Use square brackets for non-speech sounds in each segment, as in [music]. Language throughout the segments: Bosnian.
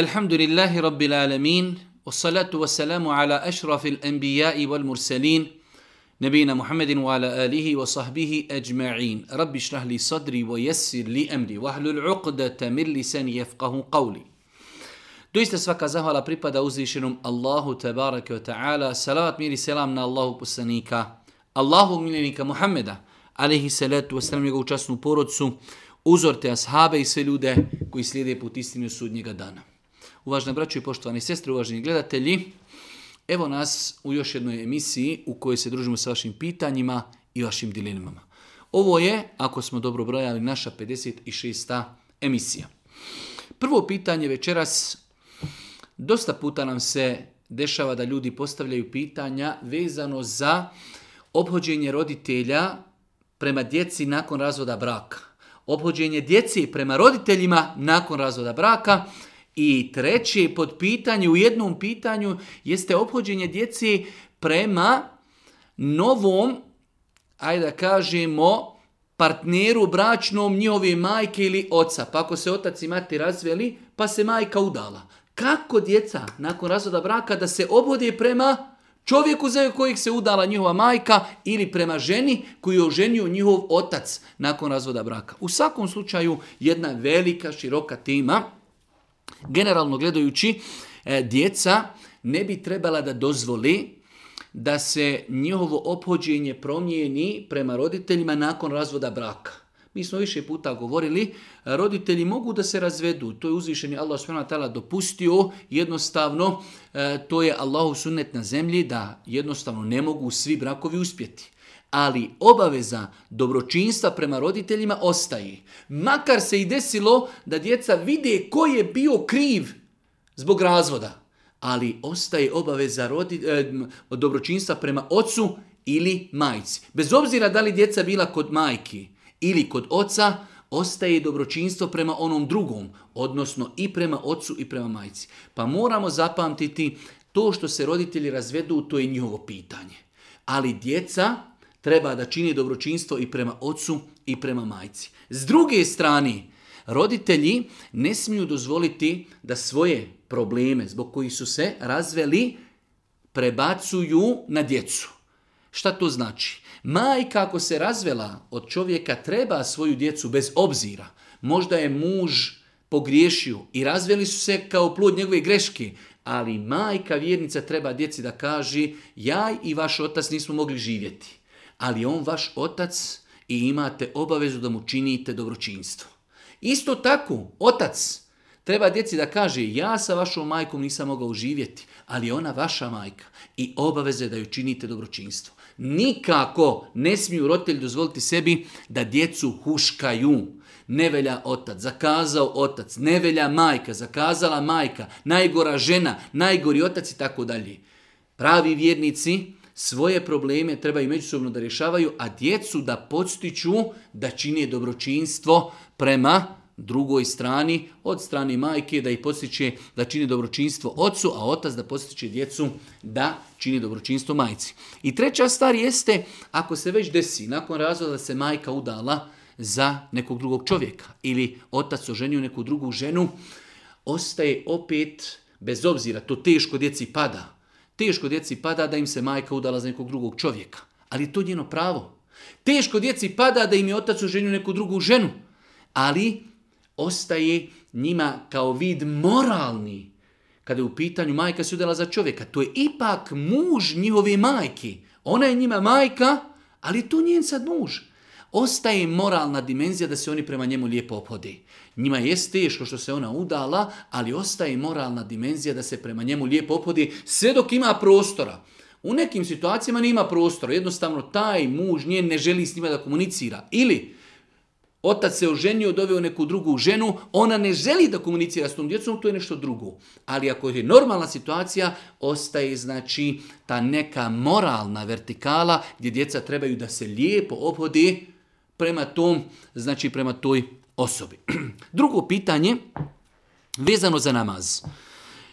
الحمد لله رب العالمين والصلاة والسلام على أشرف الأنبياء والمرسلين نبينا محمد وعلى آله وصحبه أجمعين رب اشرح لي صدري ويسر لي أمري واحلل عقدة من لساني يفقه قولي Doista svaka zahvala pripada uzvišenom Allahu tebareke ve taala. Salavat mir i selam na Allahu poslanika, Allahu miljenika Muhameda, alejhi salatu ve selam njegovu časnu porodcu, uzor te ashabe i sve ljude koji slijede put istine sudnjega dana. Uvažene braće i poštovani sestre, uvaženi gledatelji, evo nas u još jednoj emisiji u kojoj se družimo sa vašim pitanjima i vašim dilemama. Ovo je, ako smo dobro brojali, naša 56. emisija. Prvo pitanje večeras, dosta puta nam se dešava da ljudi postavljaju pitanja vezano za obhođenje roditelja prema djeci nakon razvoda braka. Obhođenje djeci prema roditeljima nakon razvoda braka, i treće pod pitanje, u jednom pitanju, jeste obhođenje djeci prema novom, ajde da kažemo, partneru bračnom njihove majke ili oca. Pa ako se otac i mati razveli, pa se majka udala. Kako djeca nakon razvoda braka da se obhode prema čovjeku za kojeg se udala njihova majka ili prema ženi koju je oženio njihov otac nakon razvoda braka. U svakom slučaju jedna velika, široka tema Generalno gledajući, e, djeca ne bi trebala da dozvoli da se njihovo ophođenje promijeni prema roditeljima nakon razvoda braka. Mi smo više puta govorili, roditelji mogu da se razvedu, to je uzvišeni Allah s.w.t. dopustio, jednostavno e, to je Allahu sunnet na zemlji da jednostavno ne mogu svi brakovi uspjeti ali obaveza dobročinstva prema roditeljima ostaje. Makar se i desilo da djeca vide ko je bio kriv zbog razvoda, ali ostaje obaveza rodi, e, dobročinstva prema ocu ili majci. Bez obzira da li djeca bila kod majki ili kod oca, ostaje dobročinstvo prema onom drugom, odnosno i prema ocu i prema majci. Pa moramo zapamtiti to što se roditelji razvedu, to je njihovo pitanje. Ali djeca treba da čini dobročinstvo i prema ocu i prema majci. S druge strane, roditelji ne smiju dozvoliti da svoje probleme zbog kojih su se razveli prebacuju na djecu. Šta to znači? Majka ako se razvela od čovjeka treba svoju djecu bez obzira. Možda je muž pogriješio i razveli su se kao plod njegove greške, ali majka vjernica treba djeci da kaže ja i vaš otac nismo mogli živjeti ali on vaš otac i imate obavezu da mu činite dobročinstvo. Isto tako, otac treba djeci da kaže ja sa vašom majkom nisam mogao živjeti, ali je ona vaša majka i obaveze da ju činite dobročinstvo. Nikako ne smiju roditelji dozvoliti sebi da djecu huškaju. Nevelja otac, zakazao otac, nevelja majka, zakazala majka, najgora žena, najgori otac i tako dalje. Pravi vjernici svoje probleme trebaju međusobno da rješavaju, a djecu da podstiču da čine dobročinstvo prema drugoj strani, od strani majke da ih postiče da čini dobročinstvo ocu, a otac da postiče djecu da čini dobročinstvo majci. I treća stvar jeste, ako se već desi nakon razloga da se majka udala za nekog drugog čovjeka ili otac oženio neku drugu ženu, ostaje opet, bez obzira, to teško djeci pada, Teško djeci pada da im se majka udala za nekog drugog čovjeka, ali je to njeno pravo. Teško djeci pada da im je otac oženio neku drugu ženu, ali ostaje njima kao vid moralni. Kada je u pitanju majka se udala za čovjeka, to je ipak muž njihove majke. Ona je njima majka, ali to njen sad muž ostaje moralna dimenzija da se oni prema njemu lijepo opodi. Njima je teško što se ona udala, ali ostaje moralna dimenzija da se prema njemu lijepo ophodi sve dok ima prostora. U nekim situacijama nema prostora, jednostavno taj muž nje ne želi s njima da komunicira. Ili Otac se oženio, doveo neku drugu ženu, ona ne želi da komunicira s tom djecom, to je nešto drugo. Ali ako je normalna situacija, ostaje znači ta neka moralna vertikala gdje djeca trebaju da se lijepo ophodi prema tom, znači prema toj osobi. [clears throat] Drugo pitanje, vezano za namaz.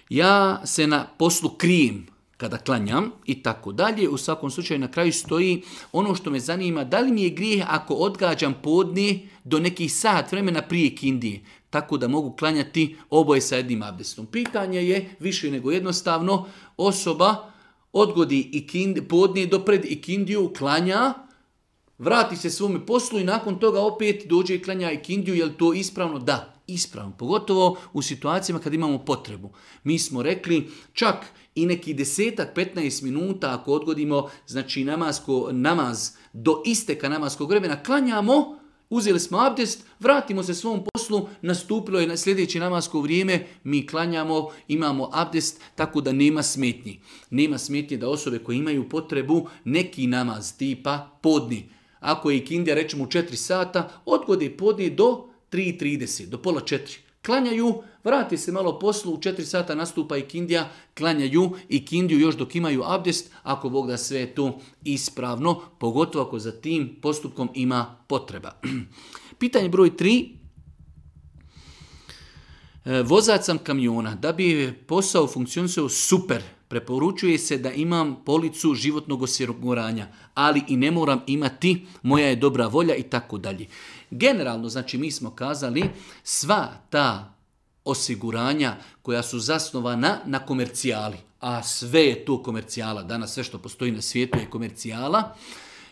Ja se na poslu krijem kada klanjam i tako dalje. U svakom slučaju na kraju stoji ono što me zanima, da li mi je grijeh ako odgađam podni do nekih sat vremena prije kindije, tako da mogu klanjati oboje sa jednim abdestom. Pitanje je više nego jednostavno, osoba odgodi i podni do pred kindiju, klanja, vrati se svome poslu i nakon toga opet dođe i klanja i kindiju, je to ispravno? Da, ispravno. Pogotovo u situacijama kad imamo potrebu. Mi smo rekli čak i neki desetak, 15 minuta ako odgodimo znači namasko, namaz do isteka namaskog vremena, klanjamo, uzeli smo abdest, vratimo se svom poslu, nastupilo je na sljedeće namasko vrijeme, mi klanjamo, imamo abdest, tako da nema smetnji. Nema smetnje da osobe koje imaju potrebu neki namaz tipa podni, ako je ikindija rećemo u 4 sata, odgode podi do 3.30, do pola 4. Klanjaju, vrati se malo poslu, u 4 sata nastupa Kindija klanjaju Kindiju još dok imaju abdest, ako Bog da sve je to ispravno, pogotovo ako za tim postupkom ima potreba. [clears throat] Pitanje broj 3. E, Vozac sam kamiona. Da bi posao funkcionisao super, Preporučuje se da imam policu životnog osiguranja, ali i ne moram imati, moja je dobra volja i tako dalje. Generalno, znači mi smo kazali, sva ta osiguranja koja su zasnovana na komercijali, a sve je to komercijala, danas sve što postoji na svijetu je komercijala,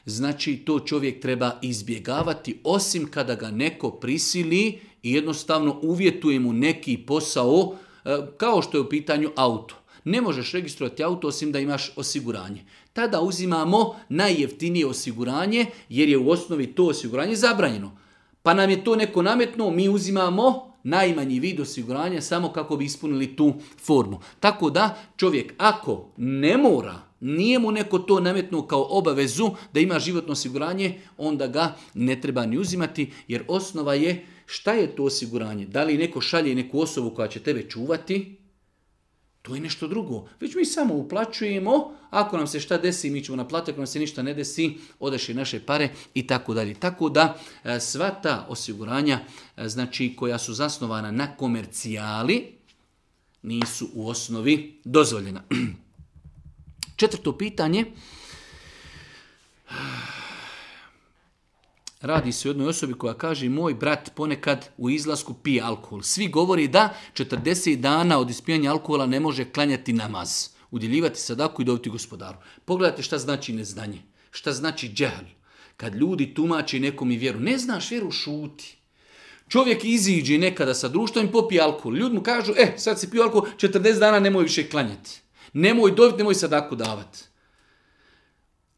znači to čovjek treba izbjegavati osim kada ga neko prisili i jednostavno uvjetuje mu neki posao e, kao što je u pitanju auto ne možeš registrovati auto osim da imaš osiguranje. Tada uzimamo najjeftinije osiguranje jer je u osnovi to osiguranje zabranjeno. Pa nam je to neko nametno, mi uzimamo najmanji vid osiguranja samo kako bi ispunili tu formu. Tako da čovjek ako ne mora, nije mu neko to nametno kao obavezu da ima životno osiguranje, onda ga ne treba ni uzimati jer osnova je šta je to osiguranje. Da li neko šalje neku osobu koja će tebe čuvati, to je nešto drugo. Već mi samo uplaćujemo, ako nam se šta desi, mi ćemo naplatiti, ako nam se ništa ne desi, odeši naše pare i tako dalje. Tako da e, sva ta osiguranja, e, znači koja su zasnovana na komercijali, nisu u osnovi dozvoljena. [clears throat] Četvrto pitanje. Radi se o jednoj osobi koja kaže moj brat ponekad u izlasku pije alkohol. Svi govori da 40 dana od ispijanja alkohola ne može klanjati namaz, udjeljivati sadaku i dobiti gospodaru. Pogledajte šta znači neznanje, šta znači džehl. Kad ljudi tumače nekom i vjeru, ne znaš vjeru, šuti. Čovjek iziđe nekada sa društvom i popije alkohol. Ljudi mu kažu, e, sad si pio alkohol, 40 dana nemoj više klanjati. Nemoj dobiti, nemoj sadaku davati.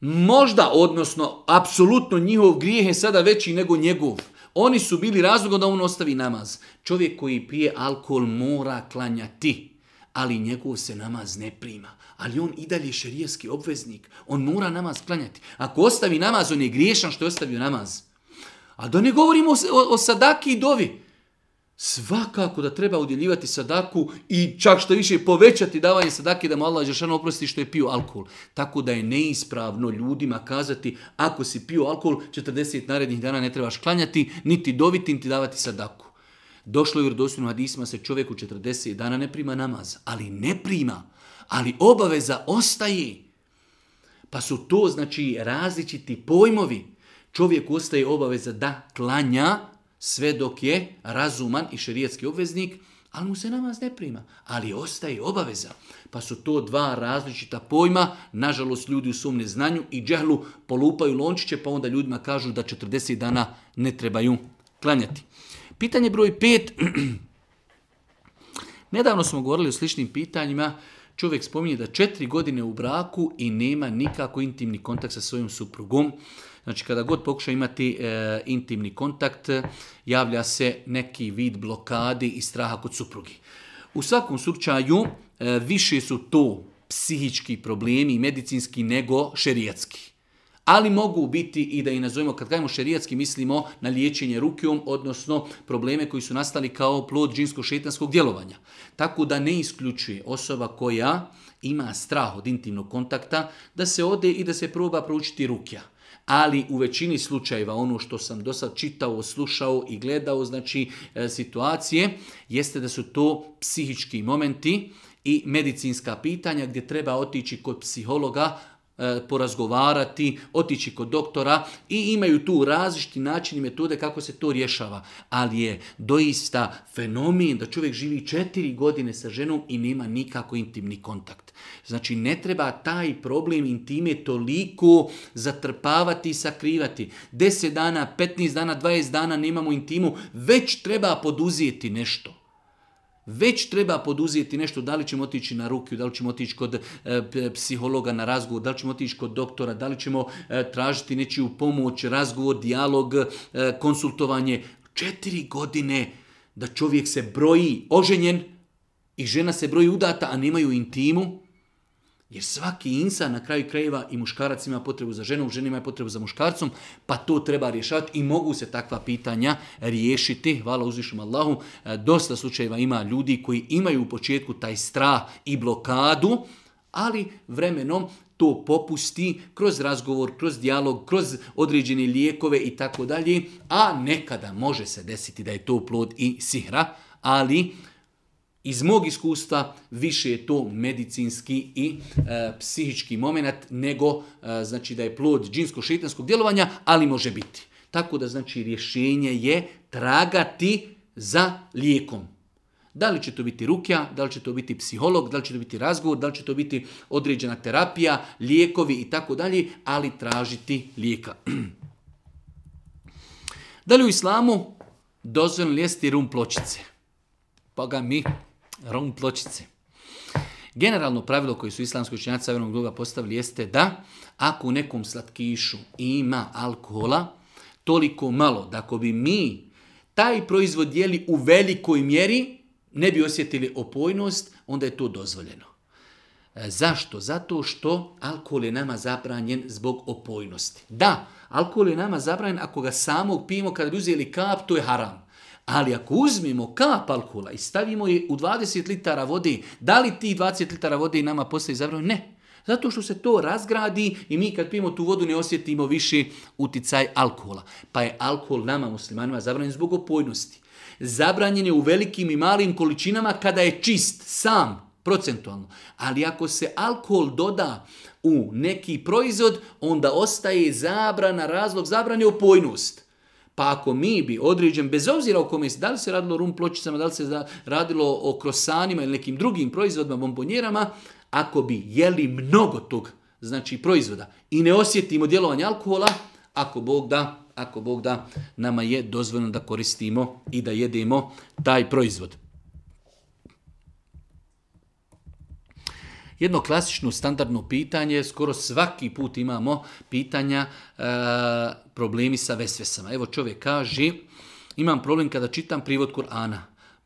Možda, odnosno, apsolutno njihov grijeh je sada veći nego njegov. Oni su bili razlog da on ostavi namaz. Čovjek koji pije alkohol mora klanjati, ali njegov se namaz ne prima. Ali on i dalje šerijski obveznik. On mora namaz klanjati. Ako ostavi namaz, on je griješan što je ostavio namaz. A da ne govorimo o, o, o sadaki i dovi svakako da treba udjeljivati sadaku i čak što više povećati davanje sadake da mu Allah oprosti što je pio alkohol. Tako da je neispravno ljudima kazati ako si pio alkohol 40 narednih dana ne trebaš klanjati, niti doviti, niti davati sadaku. Došlo je u vjerodostojnim hadisma se čovjeku 40 dana ne prima namaz, ali ne prima, ali obaveza ostaje. Pa su to znači različiti pojmovi. Čovjek ostaje obaveza da klanja, sve dok je razuman i šerijetski obveznik, ali mu se namaz ne prima, ali ostaje obaveza. Pa su to dva različita pojma, nažalost ljudi u svom neznanju i džehlu polupaju lončiće, pa onda ljudima kažu da 40 dana ne trebaju klanjati. Pitanje broj 5. [clears throat] Nedavno smo govorili o sličnim pitanjima. Čovjek spominje da četiri godine u braku i nema nikako intimni kontakt sa svojom suprugom. Znači kada god pokuša imati e, intimni kontakt, javlja se neki vid blokadi i straha kod suprugi. U svakom slučaju e, više su to psihički problemi i medicinski nego šerijatski. Ali mogu biti i da i nazovemo, kad kažemo šerijatski, mislimo na liječenje rukijom, odnosno probleme koji su nastali kao plod džinsko-šetanskog djelovanja. Tako da ne isključuje osoba koja ima strah od intimnog kontakta, da se ode i da se proba proučiti rukija ali u većini slučajeva ono što sam do sad čitao, slušao i gledao, znači e, situacije, jeste da su to psihički momenti i medicinska pitanja gdje treba otići kod psihologa E, porazgovarati, otići kod doktora i imaju tu različiti načini metode kako se to rješava. Ali je doista fenomen da čovjek živi četiri godine sa ženom i nema nikako intimni kontakt. Znači ne treba taj problem intime toliko zatrpavati i sakrivati. Deset dana, 15 dana, 20 dana nemamo intimu, već treba poduzijeti nešto već treba poduzeti nešto, da li ćemo otići na ruke, da li ćemo otići kod e, psihologa na razgovor, da li ćemo otići kod doktora, da li ćemo e, tražiti nečiju pomoć, razgovor, dijalog, e, konsultovanje. Četiri godine da čovjek se broji oženjen i žena se broji udata, a nemaju intimu, jer svaki insan na kraju krajeva i muškarac ima potrebu za ženom, žena ima potrebu za muškarcom, pa to treba rješavati i mogu se takva pitanja riješiti. Hvala uzvišom Allahu. E, dosta slučajeva ima ljudi koji imaju u početku taj strah i blokadu, ali vremenom to popusti kroz razgovor, kroz dijalog, kroz određene lijekove i tako dalje, a nekada može se desiti da je to plod i sihra, ali iz mog iskustva više je to medicinski i e, psihički moment nego e, znači da je plod džinsko-šitanskog djelovanja, ali može biti. Tako da znači rješenje je tragati za lijekom. Da li će to biti rukja, da li će to biti psiholog, da li će to biti razgovor, da li će to biti određena terapija, lijekovi i tako dalje, ali tražiti lijeka. [clears throat] da li u islamu dozvoljeno jesti rum pločice? Pa ga mi rom pločice. Generalno pravilo koje su islamski učinjaci savjernog duga postavili jeste da ako u nekom slatkišu ima alkohola, toliko malo da ako bi mi taj proizvod jeli u velikoj mjeri, ne bi osjetili opojnost, onda je to dozvoljeno. E, zašto? Zato što alkohol je nama zabranjen zbog opojnosti. Da, alkohol je nama zabranjen ako ga samog pijemo, kada bi uzeli kap, to je haram. Ali ako uzmimo kap alkohola i stavimo je u 20 litara vode, da li ti 20 litara vode nama postaje zabranjeno? Ne. Zato što se to razgradi i mi kad pijemo tu vodu ne osjetimo više uticaj alkohola. Pa je alkohol nama muslimanima zabranjen zbog opojnosti. Zabranjen je u velikim i malim količinama kada je čist, sam, procentualno. Ali ako se alkohol doda u neki proizvod, onda ostaje zabrana, razlog zabrane opojnost. Pa ako mi bi određen, bez obzira o kome se, da li se radilo o rum pločicama, da li se radilo o krosanima ili nekim drugim proizvodima, bombonjerama, ako bi jeli mnogo tog znači proizvoda i ne osjetimo djelovanje alkohola, ako Bog da, ako Bog da, nama je dozvoljeno da koristimo i da jedemo taj proizvod. jedno klasično standardno pitanje, skoro svaki put imamo pitanja e, problemi sa vesvesama. Evo čovjek kaže, imam problem kada čitam privod Kur'ana.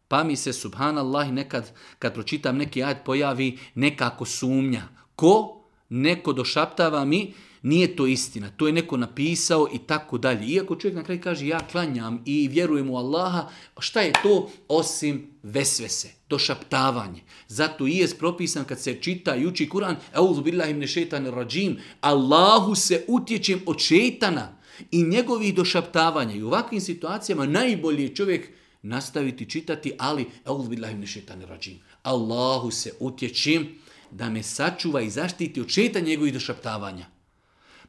Pa mi se, subhanallah, nekad kad pročitam neki ajd pojavi nekako sumnja. Ko? Neko došaptava mi nije to istina, to je neko napisao i tako dalje. Iako čovjek na kraju kaže ja klanjam i vjerujem u Allaha, pa šta je to osim vesvese, Došaptavanje. Zato i je propisan kad se čita i uči Kur'an, euzu billahi rađim, Allahu se utječem od šetana i njegovih došaptavanja. I u ovakvim situacijama najbolje je čovjek nastaviti čitati, ali euzu billahi mne šetan Allahu se utječem da me sačuva i zaštiti od šetanja njegovih došaptavanja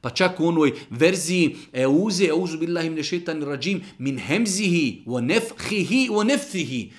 pa čak u onoj verziji euze, euzu billahi min rađim, min hemzihi, wa wa nafthihi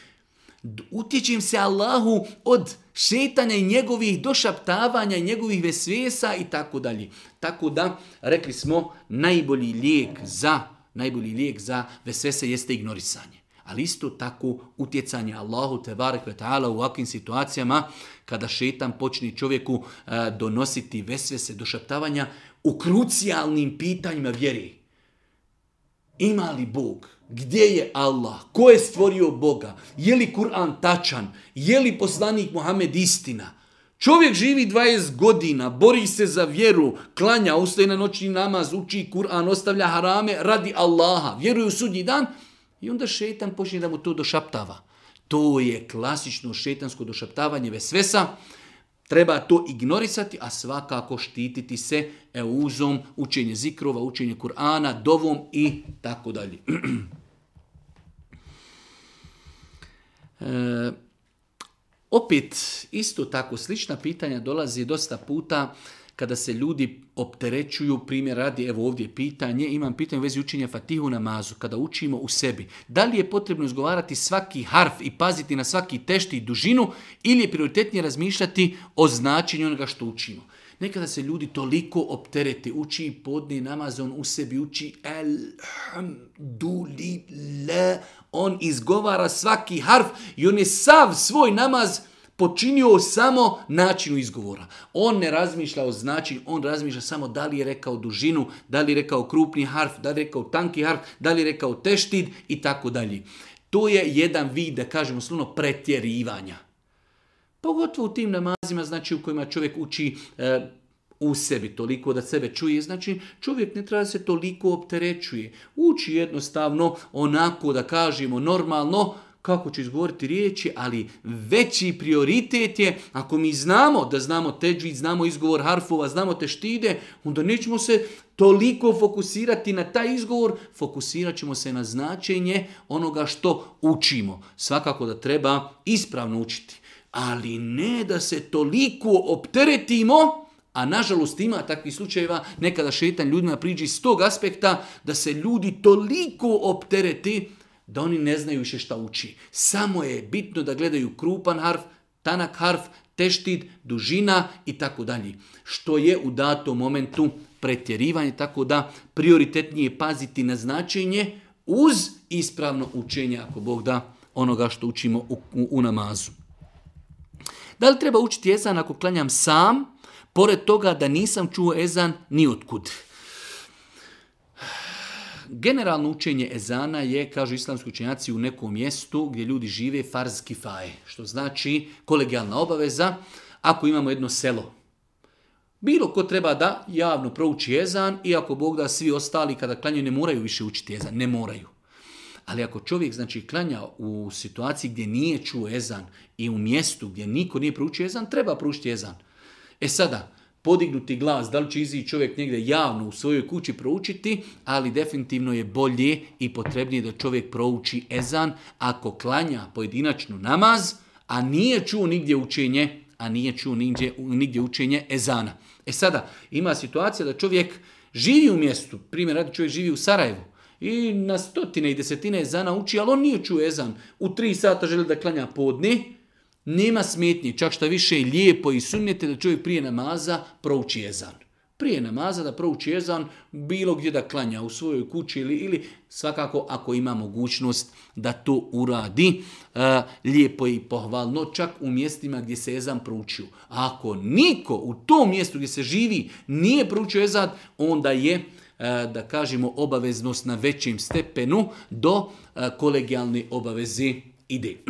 se Allahu od šetanja i njegovih došaptavanja i njegovih vesvesa i tako dalje. Tako da, rekli smo, najbolji lijek za, najbolji lijek za vesvese jeste ignorisanje ali isto tako utjecanje Allahu te barek ta'ala u ovakvim situacijama kada šetan počne čovjeku eh, donositi vesvese došaptavanja, u krucijalnim pitanjima vjeri. Ima li Bog? Gdje je Allah? Ko je stvorio Boga? Je li Kur'an tačan? Je li poslanik Mohamed istina? Čovjek živi 20 godina, bori se za vjeru, klanja, ustaje na noćni namaz, uči Kur'an, ostavlja harame, radi Allaha, vjeruje u sudnji dan i onda šetan počne da mu to došaptava. To je klasično šetansko došaptavanje vesvesa Treba to ignorisati, a svakako štititi se euzom, učenje zikrova, učenje Kur'ana, dovom i tako dalje. [clears throat] E, opet, isto tako, slična pitanja dolazi dosta puta kada se ljudi opterećuju, primjer radi, evo ovdje pitanje, imam pitanje u vezi učenja fatihu namazu, kada učimo u sebi. Da li je potrebno izgovarati svaki harf i paziti na svaki tešti i dužinu ili je prioritetnije razmišljati o značenju onoga što učimo? Nekada se ljudi toliko opterete, uči podni namaz, on u sebi uči elhamdulillah, on izgovara svaki harf i on je sav svoj namaz počinio samo načinu izgovora. On ne razmišlja o znači, on razmišlja samo da li je rekao dužinu, da li je rekao krupni harf, da li je rekao tanki harf, da li je rekao teštid i tako dalje. To je jedan vid, da kažemo slovno, pretjerivanja. Pogotovo u tim namazima, znači u kojima čovjek uči e, u sebi, toliko da sebe čuje. Znači, čovjek ne treba se toliko opterećuje. Uči jednostavno, onako da kažemo normalno, kako ću izgovoriti riječi, ali veći prioritet je, ako mi znamo da znamo teđvid, znamo izgovor harfova, znamo te štide, onda nećemo se toliko fokusirati na taj izgovor, fokusirat ćemo se na značenje onoga što učimo. Svakako da treba ispravno učiti, ali ne da se toliko opteretimo, a nažalost ima takvih slučajeva, nekada šetan ljudima priđi s tog aspekta da se ljudi toliko optereti da oni ne znaju više šta uči. Samo je bitno da gledaju krupan harf, tanak harf, teštid, dužina i tako dalje. Što je u datom momentu pretjerivanje, tako da prioritetnije paziti na značenje uz ispravno učenje, ako Bog da, onoga što učimo u, u, namazu. Da li treba učiti jezan ako klanjam sam, pored toga da nisam čuo ezan ni otkud? Generalno učenje ezana je, kažu islamski učenjaci, u nekom mjestu gdje ljudi žive farz kifaje, što znači kolegijalna obaveza. Ako imamo jedno selo, bilo ko treba da javno prouči ezan, iako Bog da svi ostali kada klanjaju ne moraju više učiti ezan, ne moraju. Ali ako čovjek znači klanja u situaciji gdje nije čuo ezan i u mjestu gdje niko nije proučio ezan, treba proučiti ezan. E sada, podignuti glas, da li će izići čovjek negdje javno u svojoj kući proučiti, ali definitivno je bolje i potrebnije da čovjek prouči ezan ako klanja pojedinačnu namaz, a nije čuo nigdje učenje, a nije čuo nigdje, učenje ezana. E sada, ima situacija da čovjek živi u mjestu, primjer radi čovjek živi u Sarajevu, i na stotine i desetine ezana uči, ali on nije čuo ezan. U tri sata želi da klanja podne, nema smetnje, čak što više lijepo i sumnjete da čovjek prije namaza prouči jezan. Prije namaza da prouči jezan bilo gdje da klanja u svojoj kući ili, ili svakako ako ima mogućnost da to uradi, e, lijepo i pohvalno, čak u mjestima gdje se jezan proučio. A ako niko u tom mjestu gdje se živi nije proučio jezan, onda je e, da kažemo obaveznost na većim stepenu do e, kolegijalne obaveze ide. [clears throat]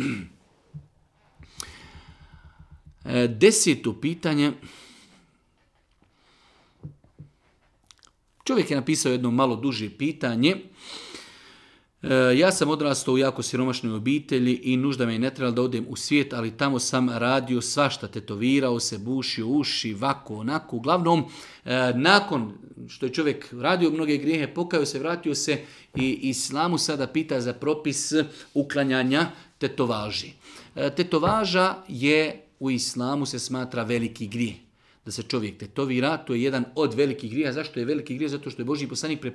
E, Desetu pitanje. Čovjek je napisao jedno malo duže pitanje. E, ja sam odrastao u jako siromašnoj obitelji i nužda me je ne trebalo da odem u svijet, ali tamo sam radio svašta, tetovirao se, bušio uši, vako, onako. Uglavnom, e, nakon što je čovjek radio mnoge grijehe, pokajao se, vratio se i islamu sada pita za propis uklanjanja tetovaži. Tetovaža je u islamu se smatra veliki grijeh da se čovjek tetovira, to je jedan od velikih grija. Zašto je veliki grija? Zato što je Boži poslanik e,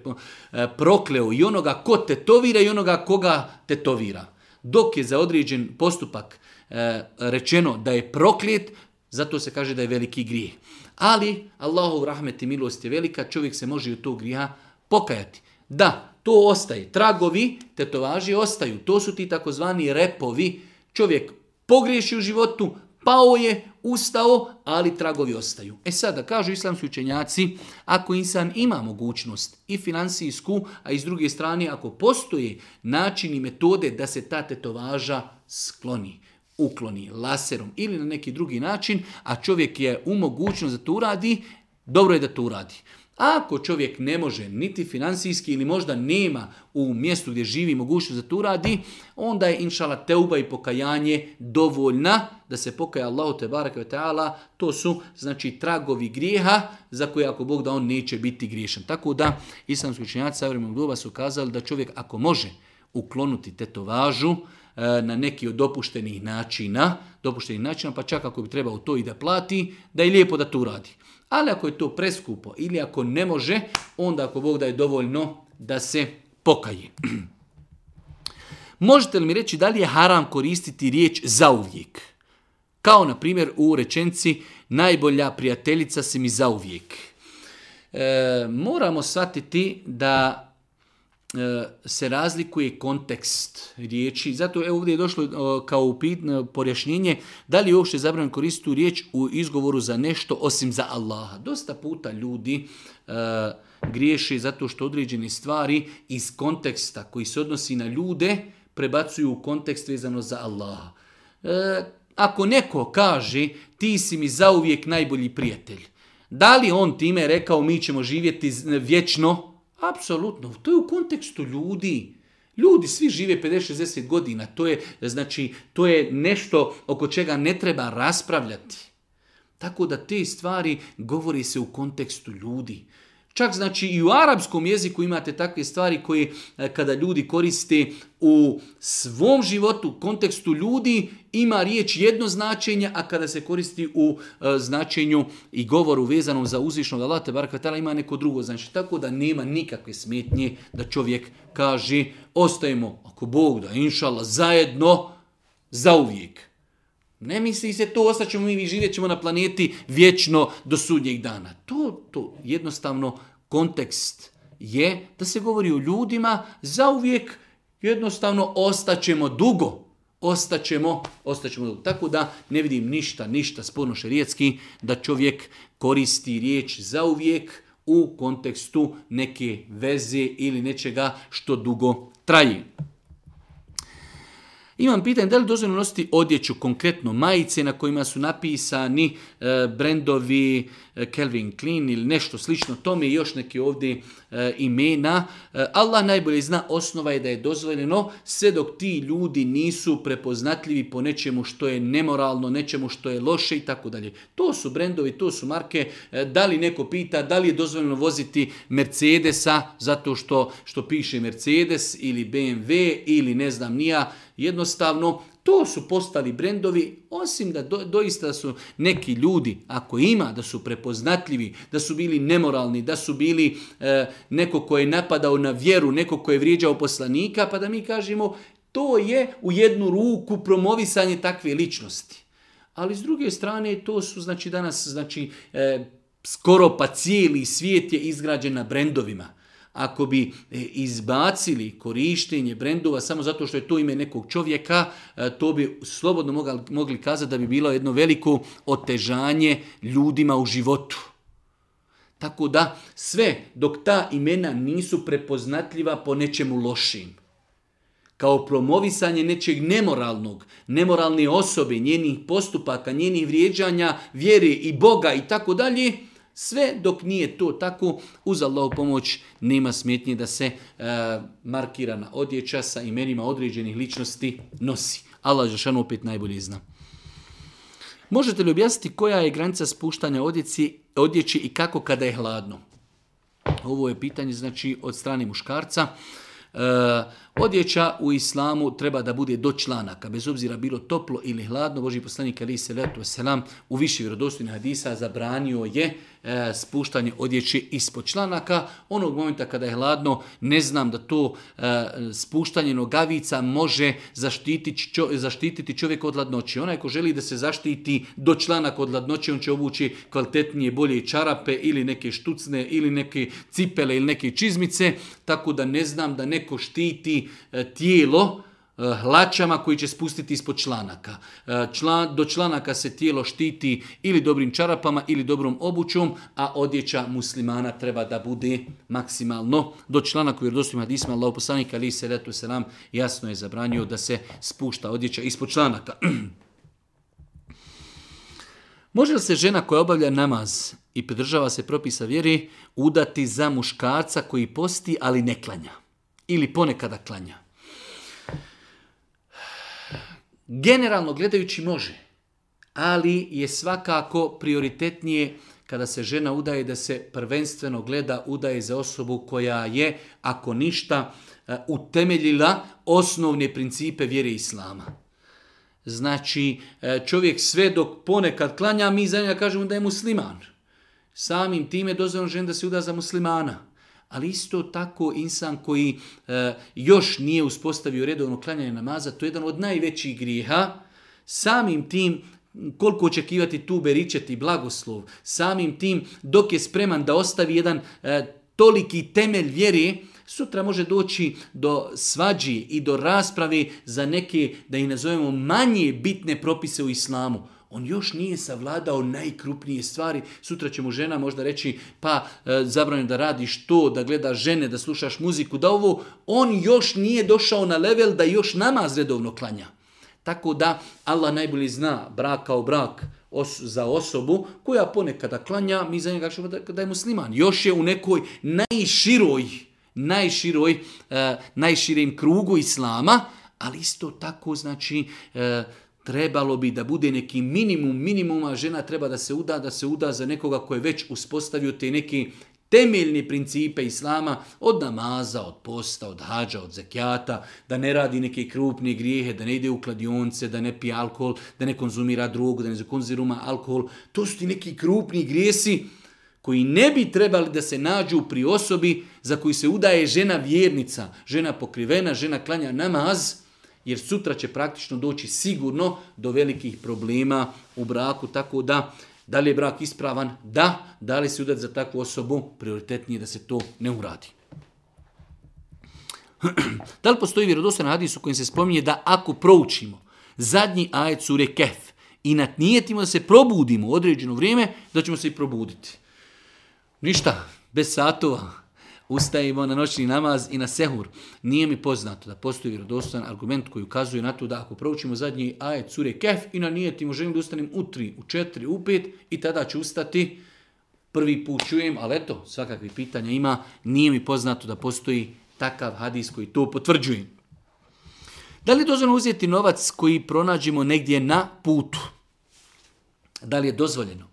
prokleo i onoga ko tetovira i onoga koga tetovira. Dok je za određen postupak e, rečeno da je proklet, zato se kaže da je veliki grije. Ali, Allahov rahmet i milost je velika, čovjek se može od tog grija pokajati. Da, to ostaje. Tragovi, tetovaži ostaju. To su ti takozvani repovi. Čovjek pogriješi u životu, Pao je, ustao, ali tragovi ostaju. E sada, kažu islamski učenjaci, ako insan ima mogućnost i financijsku, a iz s druge strane, ako postoje načini i metode da se ta tetovaža skloni, ukloni laserom ili na neki drugi način, a čovjek je u mogućnost da to uradi, dobro je da to uradi. Ako čovjek ne može, niti financijski ili možda nema u mjestu gdje živi mogućnost da tu radi, onda je inšala teuba i pokajanje dovoljna da se pokaja Allahu te baraka ta'ala. To su znači tragovi grijeha za koje ako Bog da on neće biti griješan. Tako da islamski učenjaci savremenog doba su kazali da čovjek ako može uklonuti tetovažu, E, na neki od dopuštenih načina, dopuštenih načina, pa čak ako bi trebao to i da plati, da je lijepo da to uradi. Ali ako je to preskupo ili ako ne može, onda ako Bog da je dovoljno da se pokaje. [clears throat] Možete li mi reći da li je haram koristiti riječ zauvijek? Kao na primjer u rečenci najbolja prijateljica si mi zauvijek. E, moramo shvatiti da E, se razlikuje kontekst riječi. Zato je ovdje je došlo e, kao e, porjašnjenje da li je uopšte zabranjeno koristiti riječ u izgovoru za nešto osim za Allaha. Dosta puta ljudi griješi zato što određene stvari iz konteksta koji se odnosi na ljude prebacuju u kontekst vezano za Allaha. ako neko kaže ti si mi zauvijek najbolji prijatelj, da li on time rekao mi ćemo živjeti vječno Apsolutno, to je u kontekstu ljudi. Ljudi svi žive 50-60 godina, to je, znači, to je nešto oko čega ne treba raspravljati. Tako da te stvari govori se u kontekstu ljudi. Čak znači i u arapskom jeziku imate takve stvari koje e, kada ljudi koriste u svom životu, kontekstu ljudi, ima riječ jedno značenje, a kada se koristi u e, značenju i govoru vezanom za uzvišnog Allah, te ima neko drugo značenje. Tako da nema nikakve smetnje da čovjek kaže ostajemo, ako Bog da, inšala, zajedno, za uvijek. Ne misli se to, ostaćemo mi, živjet ćemo na planeti vječno do sudnjeg dana. To, to jednostavno kontekst je da se govori o ljudima uvijek, jednostavno ostaćemo dugo. Ostaćemo, ostaćemo dugo. Tako da ne vidim ništa, ništa sporno šerijetski da čovjek koristi riječ uvijek u kontekstu neke veze ili nečega što dugo traji. Imam pitanje da li dozvoljeno nositi odjeću, konkretno majice na kojima su napisani e, brendovi Kelvin Klein ili nešto slično tome i još neke ovdje e, imena. E, Allah najbolje zna, osnova je da je dozvoljeno sve dok ti ljudi nisu prepoznatljivi po nečemu što je nemoralno, nečemu što je loše i tako dalje. To su brendovi, to su marke. E, da li neko pita da li je dozvoljeno voziti Mercedesa zato što, što piše Mercedes ili BMW ili ne znam nija, Jednostavno, to su postali brendovi, osim da doista su neki ljudi, ako ima, da su prepoznatljivi, da su bili nemoralni, da su bili e, neko ko je napadao na vjeru, neko ko je vrijeđao poslanika, pa da mi kažemo to je u jednu ruku promovisanje takve ličnosti. Ali s druge strane, to su znači danas znači, e, skoro pa cijeli svijet je izgrađen na brendovima ako bi e, izbacili korištenje brendova samo zato što je to ime nekog čovjeka, e, to bi slobodno mogli kazati da bi bilo jedno veliko otežanje ljudima u životu. Tako da sve dok ta imena nisu prepoznatljiva po nečemu lošim, kao promovisanje nečeg nemoralnog, nemoralne osobe, njenih postupaka, njenih vrijeđanja, vjere i Boga i tako dalje, sve dok nije to tako, uz pomoć nema smetnje da se e, markirana odjeća sa imenima određenih ličnosti nosi. Allah što opet najbolje zna. Možete li objasniti koja je granica spuštanja odjeći, odjeći i kako kada je hladno? Ovo je pitanje znači od strane muškarca. E, Odjeća u islamu treba da bude do članaka, bez obzira bilo toplo ili hladno. Boži poslanik Ali se letu selam u više vjerodostojnih hadisa zabranio je e, spuštanje odjeće ispod članaka. Onog momenta kada je hladno, ne znam da to e, spuštanje nogavica može zaštiti zaštititi čovjek od hladnoće. Onaj ko želi da se zaštiti do članaka od hladnoće, on će obući kvalitetnije, bolje čarape ili neke štucne ili neke cipele ili neke čizmice, tako da ne znam da neko štiti E, tijelo e, hlačama koji će spustiti ispod članaka. E, do članaka se tijelo štiti ili dobrim čarapama ili dobrom obućom, a odjeća muslimana treba da bude maksimalno. Do članaka jer vjerodostojima hadisma Allahu poslanika ali se letu nam jasno je zabranio da se spušta odjeća ispod članaka. [clears throat] Može li se žena koja obavlja namaz i pridržava se propisa vjeri udati za muškarca koji posti ali ne klanja? ili ponekada klanja. Generalno gledajući može, ali je svakako prioritetnije kada se žena udaje da se prvenstveno gleda udaje za osobu koja je, ako ništa, e, utemeljila osnovne principe vjere Islama. Znači, e, čovjek sve dok ponekad klanja, mi za njega kažemo da je musliman. Samim time dozvoljeno žena da se uda za muslimana ali isto tako insan koji e, još nije uspostavio redovno klanjanje namaza, to je jedan od najvećih griha, samim tim koliko očekivati tu beričet i blagoslov, samim tim dok je spreman da ostavi jedan e, toliki temelj vjere, sutra može doći do svađi i do rasprave za neke, da ih nazovemo, manje bitne propise u islamu on još nije savladao najkrupnije stvari. Sutra će mu žena možda reći, pa e, zabranjeno da radiš to, da gledaš žene, da slušaš muziku, da ovo, on još nije došao na level da još nama redovno klanja. Tako da Allah najbolje zna brak kao brak za osobu koja ponekada klanja, mi za njega kažemo da, da je musliman. Još je u nekoj najširoj, najširoj, e, najširem krugu Islama, ali isto tako znači e, trebalo bi da bude neki minimum minimuma žena treba da se uda, da se uda za nekoga ko je već uspostavio te neki temeljne principe islama od namaza, od posta, od hađa, od zekijata, da ne radi neke krupne grijehe, da ne ide u kladionce, da ne pije alkohol, da ne konzumira drugu, da ne konzumira alkohol. To su ti neki krupni grijesi koji ne bi trebali da se nađu pri osobi za koji se udaje žena vjernica, žena pokrivena, žena klanja namaz, jer sutra će praktično doći sigurno do velikih problema u braku, tako da da li je brak ispravan? Da. Da li se udati za takvu osobu? Prioritetnije da se to ne uradi. [clears throat] da li postoji vjerodostan hadis u kojem se spominje da ako proučimo zadnji ajet sure kef i natnijetimo da se probudimo u određeno vrijeme, da ćemo se i probuditi. Ništa, bez satova, ustajemo na noćni namaz i na sehur. Nije mi poznato da postoji vjerodostan argument koji ukazuje na to da ako proučimo zadnji ajet sure kef i na nijetimo želim da ustanem u tri, u četiri, u pet i tada ću ustati. Prvi put čujem, ali eto, svakakvih pitanja ima. Nije mi poznato da postoji takav hadis koji to potvrđuje. Da li je dozvoljeno uzeti novac koji pronađemo negdje na putu? Da li je dozvoljeno?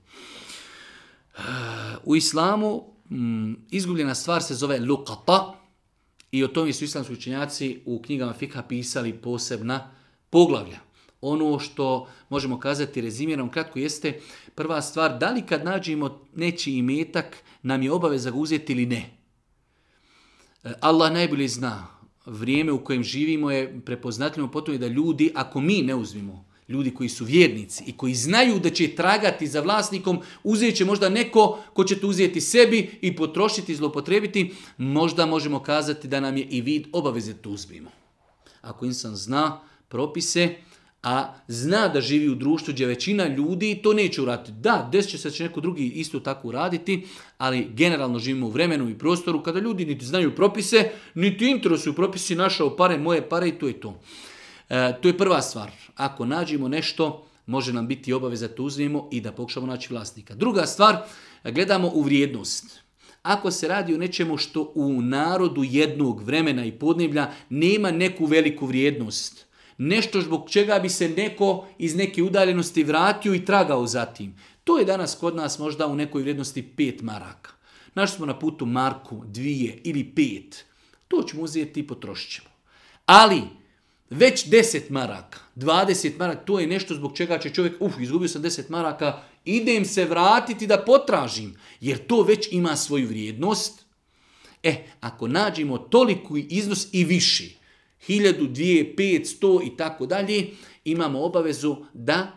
U islamu Mm, izgubljena stvar se zove lukata i o tome su islamski učenjaci u knjigama Fikha pisali posebna poglavlja. Ono što možemo kazati rezimirom kratko jeste prva stvar, da li kad nađemo nečiji imetak nam je obaveza ga uzeti ili ne. E, Allah najbolje zna. Vrijeme u kojem živimo je prepoznatljivo potom je da ljudi, ako mi ne uzmimo, ljudi koji su vjernici i koji znaju da će tragati za vlasnikom, uzet će možda neko ko će to uzeti sebi i potrošiti, zlopotrebiti, možda možemo kazati da nam je i vid obaveze uzbimo. Ako insan zna propise, a zna da živi u društvu gdje većina ljudi to neće uraditi. Da, desit će se će neko drugi isto tako uraditi, ali generalno živimo u vremenu i prostoru kada ljudi niti znaju propise, niti interesuju propisi, našao pare, moje pare i to je to. E, to je prva stvar. Ako nađemo nešto, može nam biti obaveza da uzmemo i da pokušamo naći vlasnika. Druga stvar, gledamo u vrijednost. Ako se radi o nečemu što u narodu jednog vremena i podneblja nema neku veliku vrijednost, nešto zbog čega bi se neko iz neke udaljenosti vratio i tragao za tim. To je danas kod nas možda u nekoj vrijednosti 5 maraka. Našli smo na putu marku, dvije ili pet. To ćemo uzeti i potrošit ćemo. Ali, već 10 maraka, 20 maraka, to je nešto zbog čega će čovjek, uf, izgubio sam 10 maraka, idem se vratiti da potražim, jer to već ima svoju vrijednost. E, ako nađemo toliku iznos i viši, 1000, 2, 500 i tako dalje, imamo obavezu da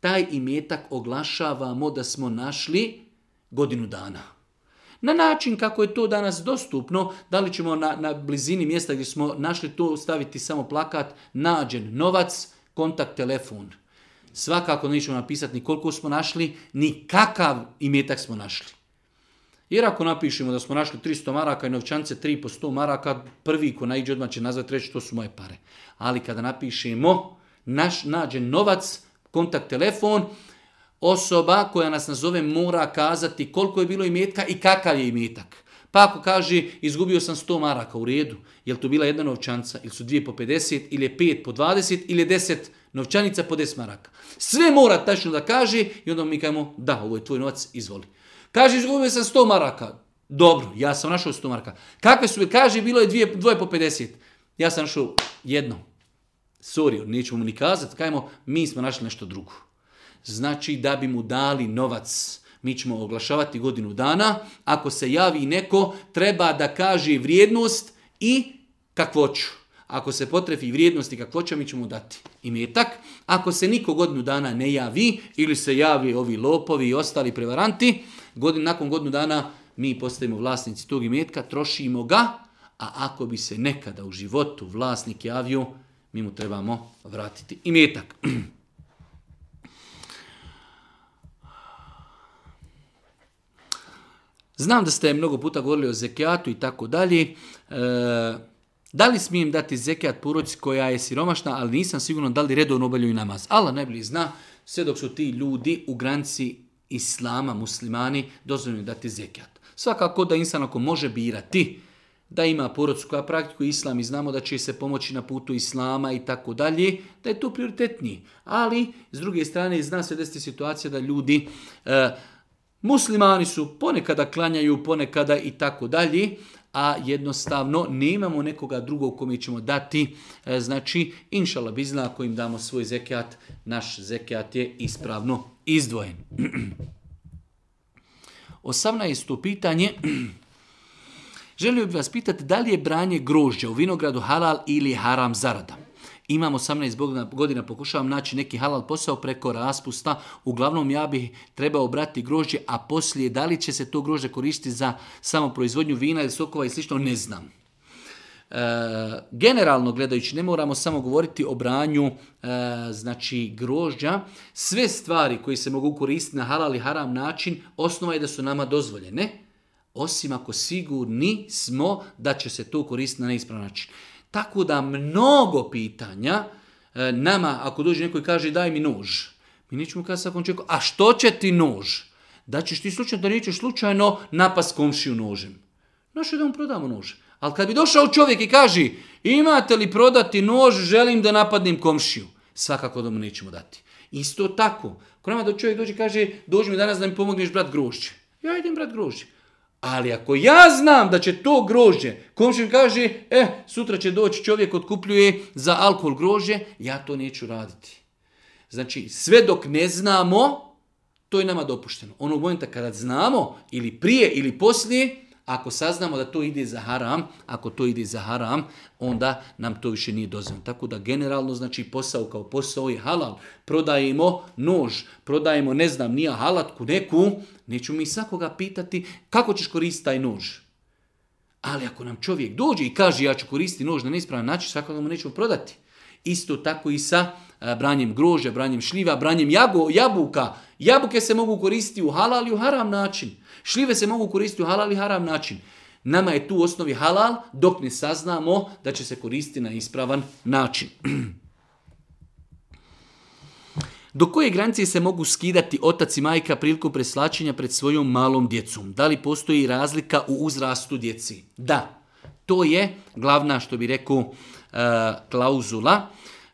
taj imetak oglašavamo da smo našli godinu dana na način kako je to danas dostupno, da li ćemo na, na blizini mjesta gdje smo našli to staviti samo plakat, nađen novac, kontakt telefon. Svakako nećemo napisati ni koliko smo našli, ni kakav imetak smo našli. Jer ako napišemo da smo našli 300 maraka i novčance 3 po 100 maraka, prvi ko naiđe odmah će nazvati reći to su moje pare. Ali kada napišemo naš nađen novac, kontakt telefon, Osoba koja nas nazove mora kazati koliko je bilo imetka i kakav je imetak. Pa ako kaže izgubio sam 100 maraka u redu, je li to bila jedna novčanca, ili su dvije po 50, ili je pet po 20, ili je deset novčanica po 10 maraka. Sve mora tačno da kaže i onda mi kažemo da, ovo je tvoj novac, izvoli. Kaže izgubio sam 100 maraka, dobro, ja sam našao 100 maraka. Kakve su, kaže bilo je dvije, dvoje po 50, ja sam našao jedno. Sorry, nećemo mu ni kazati, kajmo mi smo našli nešto drugo znači da bi mu dali novac. Mi ćemo oglašavati godinu dana. Ako se javi neko, treba da kaže vrijednost i kakvoću. Ako se potrefi vrijednost i kakvoća, mi ćemo dati imetak. Ako se niko godinu dana ne javi, ili se javi ovi lopovi i ostali prevaranti, godin, nakon godinu dana mi postajemo vlasnici tog imetka, trošimo ga, a ako bi se nekada u životu vlasnik javio, mi mu trebamo vratiti imetak. [clears throat] Znam da ste mnogo puta govorili o zekijatu i tako dalje. E, da li smijem dati zekijat poroci koja je siromašna, ali nisam sigurno da li redovno obavljaju namaz. Allah najbolji zna, sve dok su ti ljudi u granci islama, muslimani, dozvoljeno dati zekijat. Svakako da insan ako može birati da ima porodcu koja praktiku islam i znamo da će se pomoći na putu islama i tako dalje, da je to prioritetniji. Ali, s druge strane, zna se ste situacija da ljudi e, Muslimani su ponekada klanjaju, ponekada i tako dalje, a jednostavno nemamo nekoga drugog kome ćemo dati. E, znači, inšala ako im damo svoj zekijat, naš zekijat je ispravno izdvojen. 18. [clears throat] pitanje. [clears throat] Želio bih vas pitati da li je branje grožđa u vinogradu halal ili haram zarada? imam 18 godina, pokušavam naći neki halal posao preko raspusta, uglavnom ja bih trebao brati grožđe, a poslije da li će se to grožđe koristiti za samo proizvodnju vina ili sokova i slično, ne znam. E, generalno gledajući ne moramo samo govoriti o branju e, znači grožđa sve stvari koje se mogu koristiti na halal i haram način osnova je da su nama dozvoljene osim ako sigurni smo da će se to koristiti na neispravan način tako da mnogo pitanja e, nama, ako dođe neko i kaže daj mi nož, mi nećemo kada svakom čovjeku, a što će ti nož? Da ćeš ti slučajno, da nećeš slučajno napast komšiju nožem. Naše da mu prodamo nož. Ali kad bi došao čovjek i kaže imate li prodati nož, želim da napadnem komšiju. Svakako da mu nećemo dati. Isto tako. Ako nama da čovjek dođe i kaže dođi mi danas da mi pomogneš brat grožđe. Ja idem brat grožđe. Ali ako ja znam da će to grožđe, komšin kaže, e, sutra će doći čovjek otkupljuje za alkohol grožđe, ja to neću raditi. Znači, sve dok ne znamo, to je nama dopušteno. Onog momenta kada znamo, ili prije ili poslije, ako saznamo da to ide za haram, ako to ide za haram, onda nam to više nije dozvoljeno. Tako da generalno znači posao kao posao je halal. Prodajemo nož, prodajemo ne znam nija halatku neku, neću mi svakoga pitati kako ćeš koristiti taj nož. Ali ako nam čovjek dođe i kaže ja ću koristiti nož na neispravan način, svakoga mu nećemo prodati. Isto tako i sa e, branjem grože, branjem šljiva, branjem jabuka. Jabuke se mogu koristiti u halal i u haram način. Šljive se mogu koristiti u halal i haram način. Nama je tu u osnovi halal dok ne saznamo da će se koristiti na ispravan način. [clears throat] Do koje granice se mogu skidati otac i majka priliku preslačenja pred svojom malom djecom? Da li postoji razlika u uzrastu djeci? Da, to je glavna što bi rekao eh, klauzula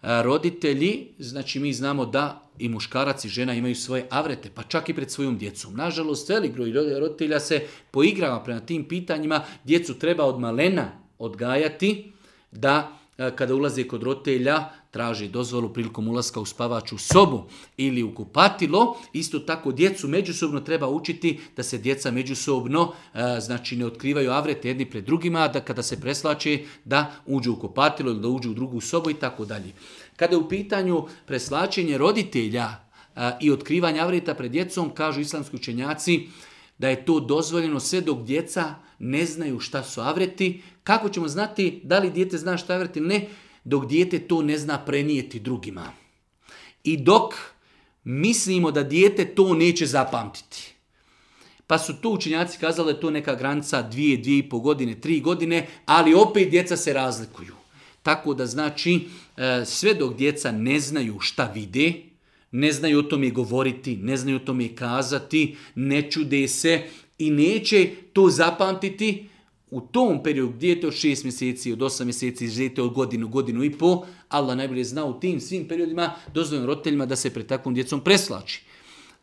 roditelji, znači mi znamo da i muškarac i žena imaju svoje avrete, pa čak i pred svojom djecom. Nažalost, velik broj roditelja se poigrava prema tim pitanjima. Djecu treba od malena odgajati da E, kada ulazi kod roditelja, traži dozvolu prilikom ulaska u spavaču sobu ili u kupatilo. Isto tako djecu međusobno treba učiti da se djeca međusobno e, znači ne otkrivaju avrete jedni pred drugima, da kada se preslače da uđu u kupatilo ili da uđu u drugu sobu i tako dalje. Kada je u pitanju preslačenje roditelja e, i otkrivanje avreta pred djecom, kažu islamski učenjaci da je to dozvoljeno sve dok djeca ne znaju šta su avreti, kako ćemo znati da li dijete zna šta je ili ne, dok dijete to ne zna prenijeti drugima. I dok mislimo da dijete to neće zapamtiti. Pa su tu učinjaci kazali da je to neka granica dvije, dvije i po godine, tri godine, ali opet djeca se razlikuju. Tako da znači e, sve dok djeca ne znaju šta vide, ne znaju o tome govoriti, ne znaju o tome kazati, ne čude se i neće to zapamtiti, u tom periodu gdje je to šest mjeseci, od osam mjeseci, žete od godinu, godinu i po, Allah najbolje zna u tim svim periodima dozvoljeno roditeljima da se pred takvom djecom preslači.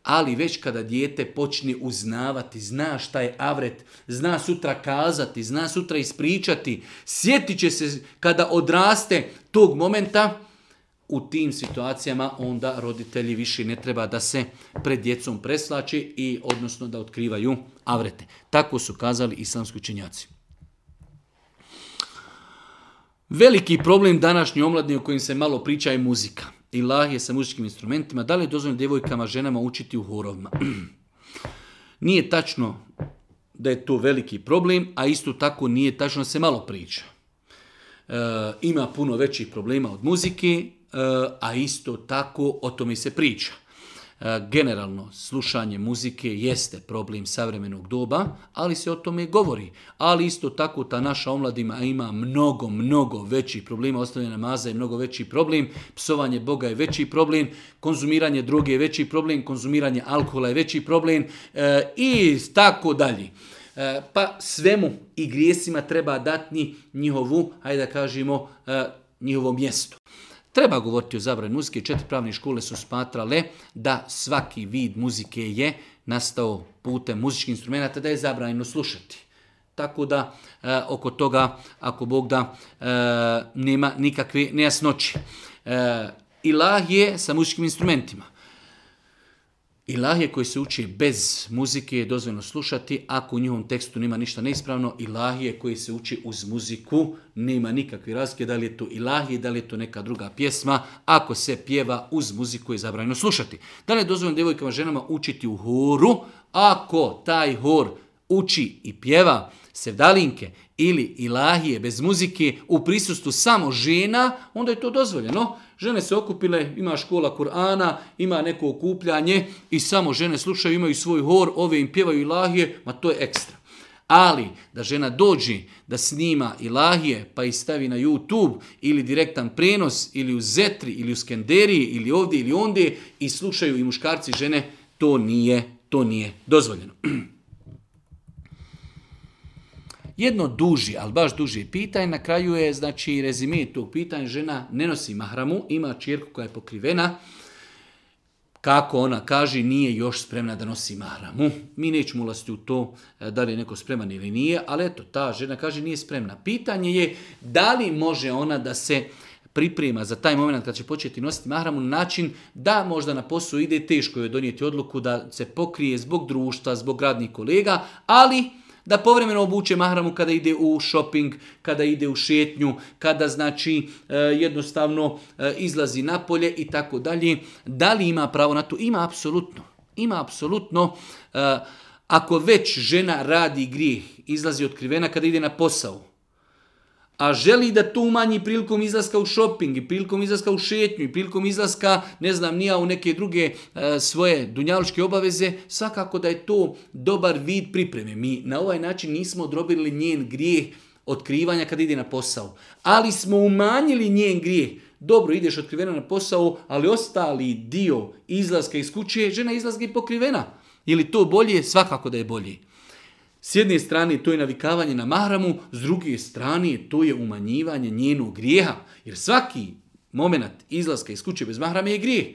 Ali već kada dijete počne uznavati, zna šta je avret, zna sutra kazati, zna sutra ispričati, sjetit će se kada odraste tog momenta, u tim situacijama onda roditelji više ne treba da se pred djecom preslači i odnosno da otkrivaju avrete. Tako su kazali islamski učenjaci. Veliki problem današnji omladni o kojim se malo priča je muzika. Ilah je sa muzičkim instrumentima. Da li je dozvoljeno djevojkama, ženama učiti u horovima? [clears throat] nije tačno da je to veliki problem, a isto tako nije tačno da se malo priča. E, ima puno većih problema od muzike, Eh, a isto tako o tome se priča. Eh, generalno, slušanje muzike jeste problem savremenog doba, ali se o tome govori. Ali isto tako ta naša omladima ima mnogo, mnogo veći problema. Ostavljanje namaza je mnogo veći problem, psovanje Boga je veći problem, konzumiranje droge je veći problem, konzumiranje alkohola je veći problem eh, i tako dalje. pa svemu i grijesima treba dati njihovu, hajde da kažemo, njihovo mjesto. Treba govoriti o zabrani muzike. Četiri pravne škole su smatrale da svaki vid muzike je nastao putem muzičkih instrumenta, da je zabranjeno slušati. Tako da e, oko toga, ako Bog da, e, nema nikakve nejasnoće. E, ilah je sa muzičkim instrumentima. Ilahije koji se uči bez muzike je dozvoljno slušati, ako u njihovom tekstu nema ništa neispravno, ilahije koji se uči uz muziku nema nikakve razlike, da li je to ilahije, da li je to neka druga pjesma, ako se pjeva uz muziku je zabranjeno slušati. Da li je dozvoljeno djevojkama ženama učiti u horu, ako taj hor uči i pjeva sevdalinke ili ilahije bez muzike u prisustvu samo žena, onda je to dozvoljeno. Žene se okupile, ima škola Kur'ana, ima neko okupljanje i samo žene slušaju, imaju svoj hor, ove im pjevaju ilahije, ma to je ekstra. Ali da žena dođi da snima ilahije pa ih stavi na YouTube ili direktan prenos ili u Zetri ili u Skenderiji ili ovdje ili ondje i slušaju i muškarci žene, to nije, to nije dozvoljeno. [clears throat] jedno duži, ali baš duži pitanje, na kraju je znači rezime tog pitanja, žena ne nosi mahramu, ima čirku koja je pokrivena, kako ona kaže, nije još spremna da nosi mahramu. Mi nećemo ulaziti u to e, da li je neko spreman ili nije, ali eto, ta žena kaže nije spremna. Pitanje je da li može ona da se priprema za taj moment kad će početi nositi mahramu na način da možda na poslu ide teško je donijeti odluku da se pokrije zbog društva, zbog radnih kolega, ali da povremeno obuče mahramu kada ide u shopping, kada ide u šetnju, kada znači e, jednostavno e, izlazi napolje i tako dalje. Da li ima pravo na to? Ima apsolutno. Ima apsolutno. E, ako već žena radi grijeh, izlazi otkrivena kada ide na posao, a želi da to umanji prilikom izlaska u shopping i prilikom izlaska u šetnju i prilikom izlaska, ne znam, nija u neke druge e, svoje dunjaločke obaveze, svakako da je to dobar vid pripreme. Mi na ovaj način nismo odrobili njen grijeh otkrivanja kad ide na posao, ali smo umanjili njen grijeh. Dobro, ideš otkrivena na posao, ali ostali dio izlaska iz kuće, žena izlaska i pokrivena. Ili to bolje? Svakako da je bolje. S jedne strane to je navikavanje na mahramu, s druge strane to je umanjivanje njenog grijeha. Jer svaki moment izlaska iz kuće bez mahrame je grijeh.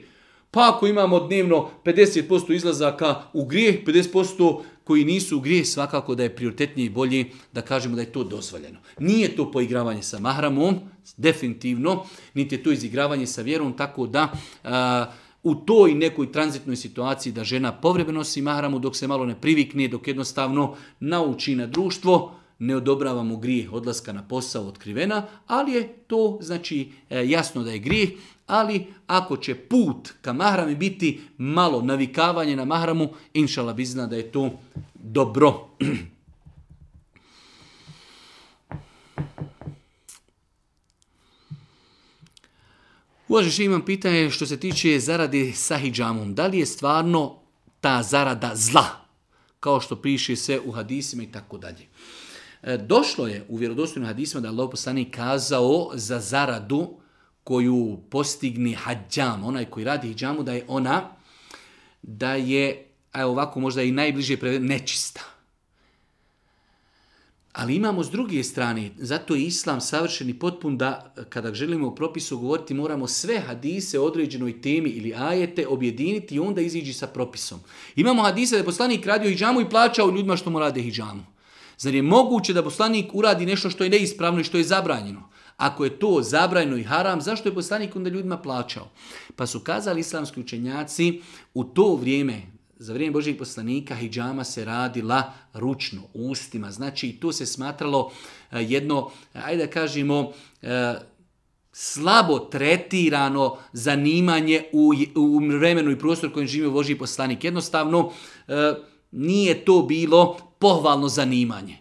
Pa ako imamo dnevno 50% izlazaka u grijeh, 50% koji nisu u grijeh, svakako da je prioritetnije i bolje da kažemo da je to dozvoljeno. Nije to poigravanje sa mahramom, definitivno, niti je to izigravanje sa vjerom, tako da u toj nekoj tranzitnoj situaciji da žena povremeno si mahramu dok se malo ne privikne, dok jednostavno nauči na društvo, ne odobrava mu grijeh odlaska na posao otkrivena, ali je to znači e, jasno da je grijeh, ali ako će put ka mahrami biti malo navikavanje na mahramu, inšala bi zna da je to dobro. [clears throat] Uvažeš, imam pitanje što se tiče zarade sa hijjamom. Da li je stvarno ta zarada zla? Kao što piše se u hadisima i tako dalje. E, došlo je u vjerodostojnim hadisima da je Allah kazao za zaradu koju postigni hađam, onaj koji radi hijjamu, da je ona, da je, a ovako možda i najbliže, nečista. Ali imamo s druge strane, zato je islam savršen i potpun da eh, kada želimo u propisu govoriti moramo sve hadise o određenoj temi ili ajete objediniti i onda iziđi sa propisom. Imamo hadise da je poslanik radio hijjamu i plaćao ljudima što mu rade hijjamu. Zar je moguće da poslanik uradi nešto što je neispravno i što je zabranjeno? Ako je to zabranjeno i haram, zašto je poslanik onda ljudima plaćao? Pa su kazali islamski učenjaci, u to vrijeme za vrijeme Božih poslanika hijjama se radila ručno, ustima. Znači i tu se smatralo e, jedno, e, ajde da kažemo, e, slabo tretirano zanimanje u, u vremenu i prostoru kojem živio Božji poslanik. Jednostavno, nije to bilo pohvalno zanimanje.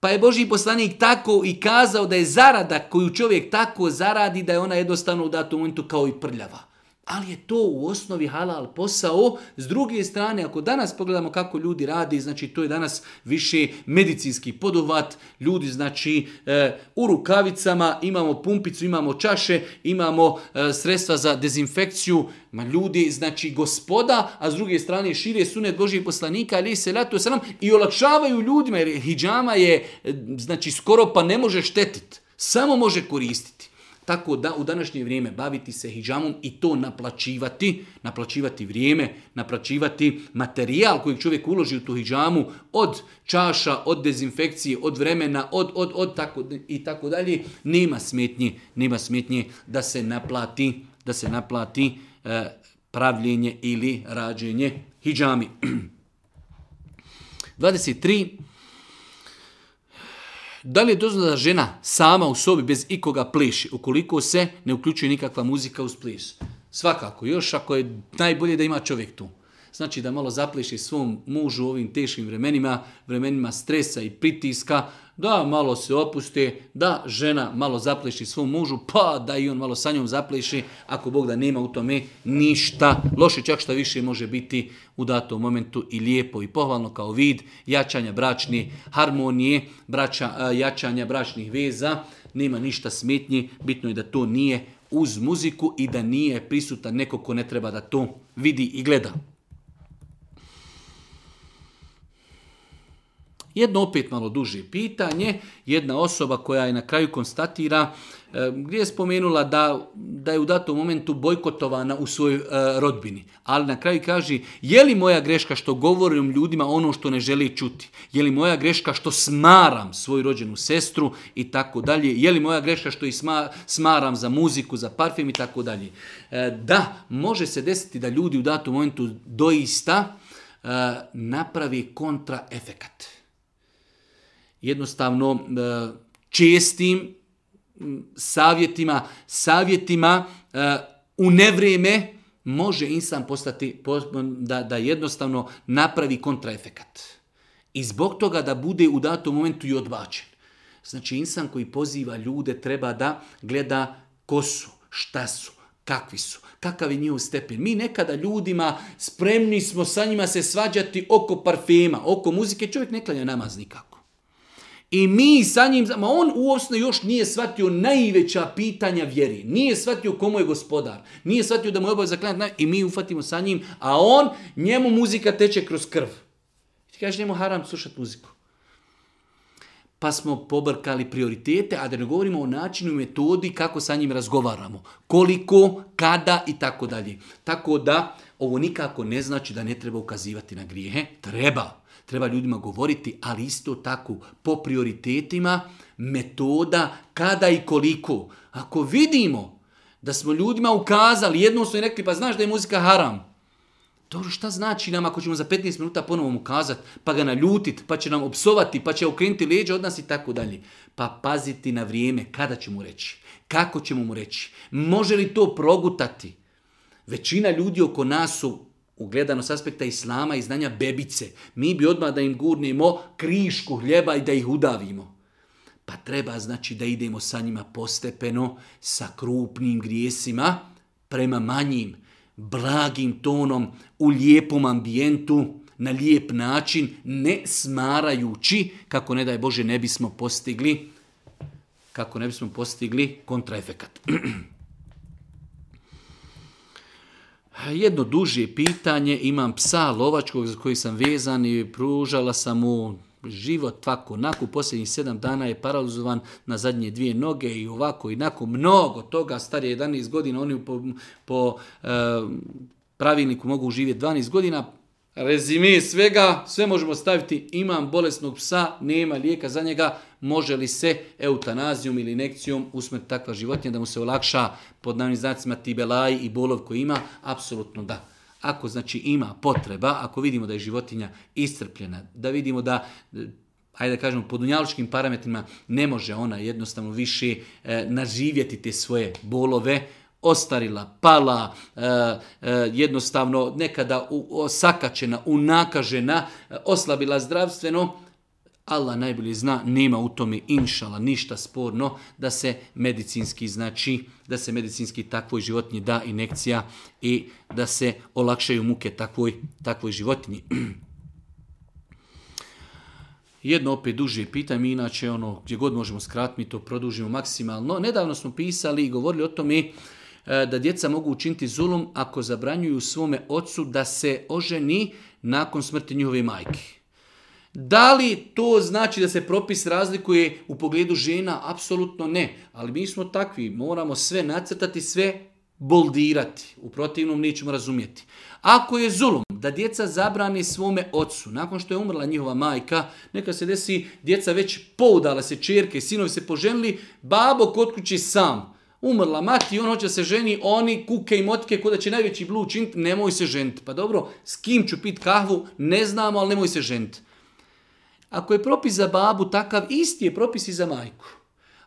Pa je Božji poslanik tako i kazao da je zarada koju čovjek tako zaradi da je ona jednostavno u datom momentu kao i prljava. Ali je to u osnovi halal posao. S druge strane, ako danas pogledamo kako ljudi radi, znači to je danas više medicinski podovat. Ljudi, znači, e, u rukavicama imamo pumpicu, imamo čaše, imamo e, sredstva za dezinfekciju. Ma ljudi, znači, gospoda, a s druge strane šire sunet Božih poslanika, ali se latu nam i olakšavaju ljudima, jer hijjama je, e, znači, skoro pa ne može štetiti. Samo može koristiti. Tako da u današnje vrijeme baviti se hijjamom i to naplaćivati, naplaćivati vrijeme, naplaćivati materijal koji čovjek uloži u tu hijjamu od čaša, od dezinfekcije, od vremena, od, od, od tako, i tako dalje, nema smetnje, nema smetnje da se naplati, da se naplati e, pravljenje ili rađenje hijjami. 23. [clears throat] Da li je dozvoljeno da žena sama u sobi bez ikoga pleši, ukoliko se ne uključuje nikakva muzika uz ples? Svakako, još ako je najbolje da ima čovjek tu znači da malo zapliši svom mužu u ovim teškim vremenima, vremenima stresa i pritiska, da malo se opuste, da žena malo zapleši svom mužu, pa da i on malo sa njom zapliši ako Bog da nema u tome ništa loše, čak šta više može biti u datom momentu i lijepo i pohvalno kao vid jačanja bračne harmonije, jačanja bračnih veza, nema ništa smetnji, bitno je da to nije uz muziku i da nije prisutan neko ko ne treba da to vidi i gleda. Jedno opet malo duže pitanje, jedna osoba koja je na kraju konstatira e, gdje je spomenula da, da je u datom momentu bojkotovana u svojoj e, rodbini. Ali na kraju kaže, je li moja greška što govorim ljudima ono što ne želi čuti? Je li moja greška što smaram svoju rođenu sestru i tako dalje? Je li moja greška što i smaram za muziku, za parfum i tako dalje? E, da, može se desiti da ljudi u datom momentu doista napravi kontraefekat jednostavno e, čestim savjetima, savjetima e, u nevrijeme može insan postati da, da jednostavno napravi kontraefekat. I zbog toga da bude u datom momentu i odbačen. Znači insan koji poziva ljude treba da gleda ko su, šta su, kakvi su, kakav je njihov stepen. Mi nekada ljudima spremni smo sa njima se svađati oko parfema, oko muzike. Čovjek ne klanja namaz nikako. I mi sa njim, ma on uopšte još nije shvatio najveća pitanja vjeri. Nije shvatio komu je gospodar. Nije shvatio da mu je obaveza klanjati i mi ufatimo sa njim, a on, njemu muzika teče kroz krv. I ti njemu haram slušati muziku. Pa smo pobrkali prioritete, a da ne govorimo o načinu i metodi kako sa njim razgovaramo. Koliko, kada i tako dalje. Tako da, ovo nikako ne znači da ne treba ukazivati na grijehe. Treba. Treba ljudima govoriti, ali isto tako po prioritetima, metoda, kada i koliko. Ako vidimo da smo ljudima ukazali, jednom su rekli pa znaš da je muzika haram. Dobro, šta znači nam ako ćemo za 15 minuta ponovo mu pa ga naljutit, pa će nam opsovati, pa će okrenuti leđe od nas i tako dalje. Pa paziti na vrijeme kada ćemo reći, kako ćemo mu reći, može li to progutati, Većina ljudi oko nas su ugledano s aspekta islama i znanja bebice. Mi bi odmah da im gurnimo krišku hljeba i da ih udavimo. Pa treba znači da idemo sa njima postepeno, sa krupnim grijesima, prema manjim, blagim tonom, u lijepom ambijentu, na lijep način, ne smarajući, kako ne daj Bože ne bismo postigli, kako ne bismo postigli kontraefekat. [clears throat] jedno duže pitanje, imam psa lovačkog za koji sam vezan i pružala sam mu život tako onako, posljednjih sedam dana je paralizovan na zadnje dvije noge i ovako i onako, mnogo toga, star je 11 godina, oni po, po eh, pravilniku mogu živjeti 12 godina, rezime svega, sve možemo staviti imam bolesnog psa, nema lijeka za njega, može li se eutanazijom ili inekcijom usmrti takva životinja da mu se olakša pod navnim znacima i bolov koji ima? Apsolutno da. Ako znači ima potreba, ako vidimo da je životinja iscrpljena, da vidimo da eh, ajde da kažemo, po dunjaločkim parametrima ne može ona jednostavno više eh, naživjeti te svoje bolove, ostarila, pala, e, e, jednostavno nekada osakačena, unakažena, oslabila zdravstveno, Allah najbolje zna, nema u tome inšala ništa sporno da se medicinski znači, da se medicinski takvoj životinji da inekcija i da se olakšaju muke takvoj, takvoj životinji. [clears throat] Jedno opet duže pitanje, mi inače ono, gdje god možemo skratiti, to produžimo maksimalno. Nedavno smo pisali i govorili o tome E, da djeca mogu učiniti zulum ako zabranjuju svome ocu da se oženi nakon smrti njihove majke. Da li to znači da se propis razlikuje u pogledu žena? Apsolutno ne. Ali mi smo takvi, moramo sve nacrtati, sve boldirati. U protivnom nećemo razumjeti. Ako je zulum da djeca zabrani svome ocu, nakon što je umrla njihova majka, neka se desi djeca već poudala se čerke, sinovi se poženili, babo kod kući sam. Umrla mati i on hoće se ženi, oni kuke i motke kuda će najveći blu činiti, nemoj se ženiti. Pa dobro, s kim ću pit kahvu, ne znamo, ali nemoj se ženiti. Ako je propis za babu takav, isti je propis i za majku.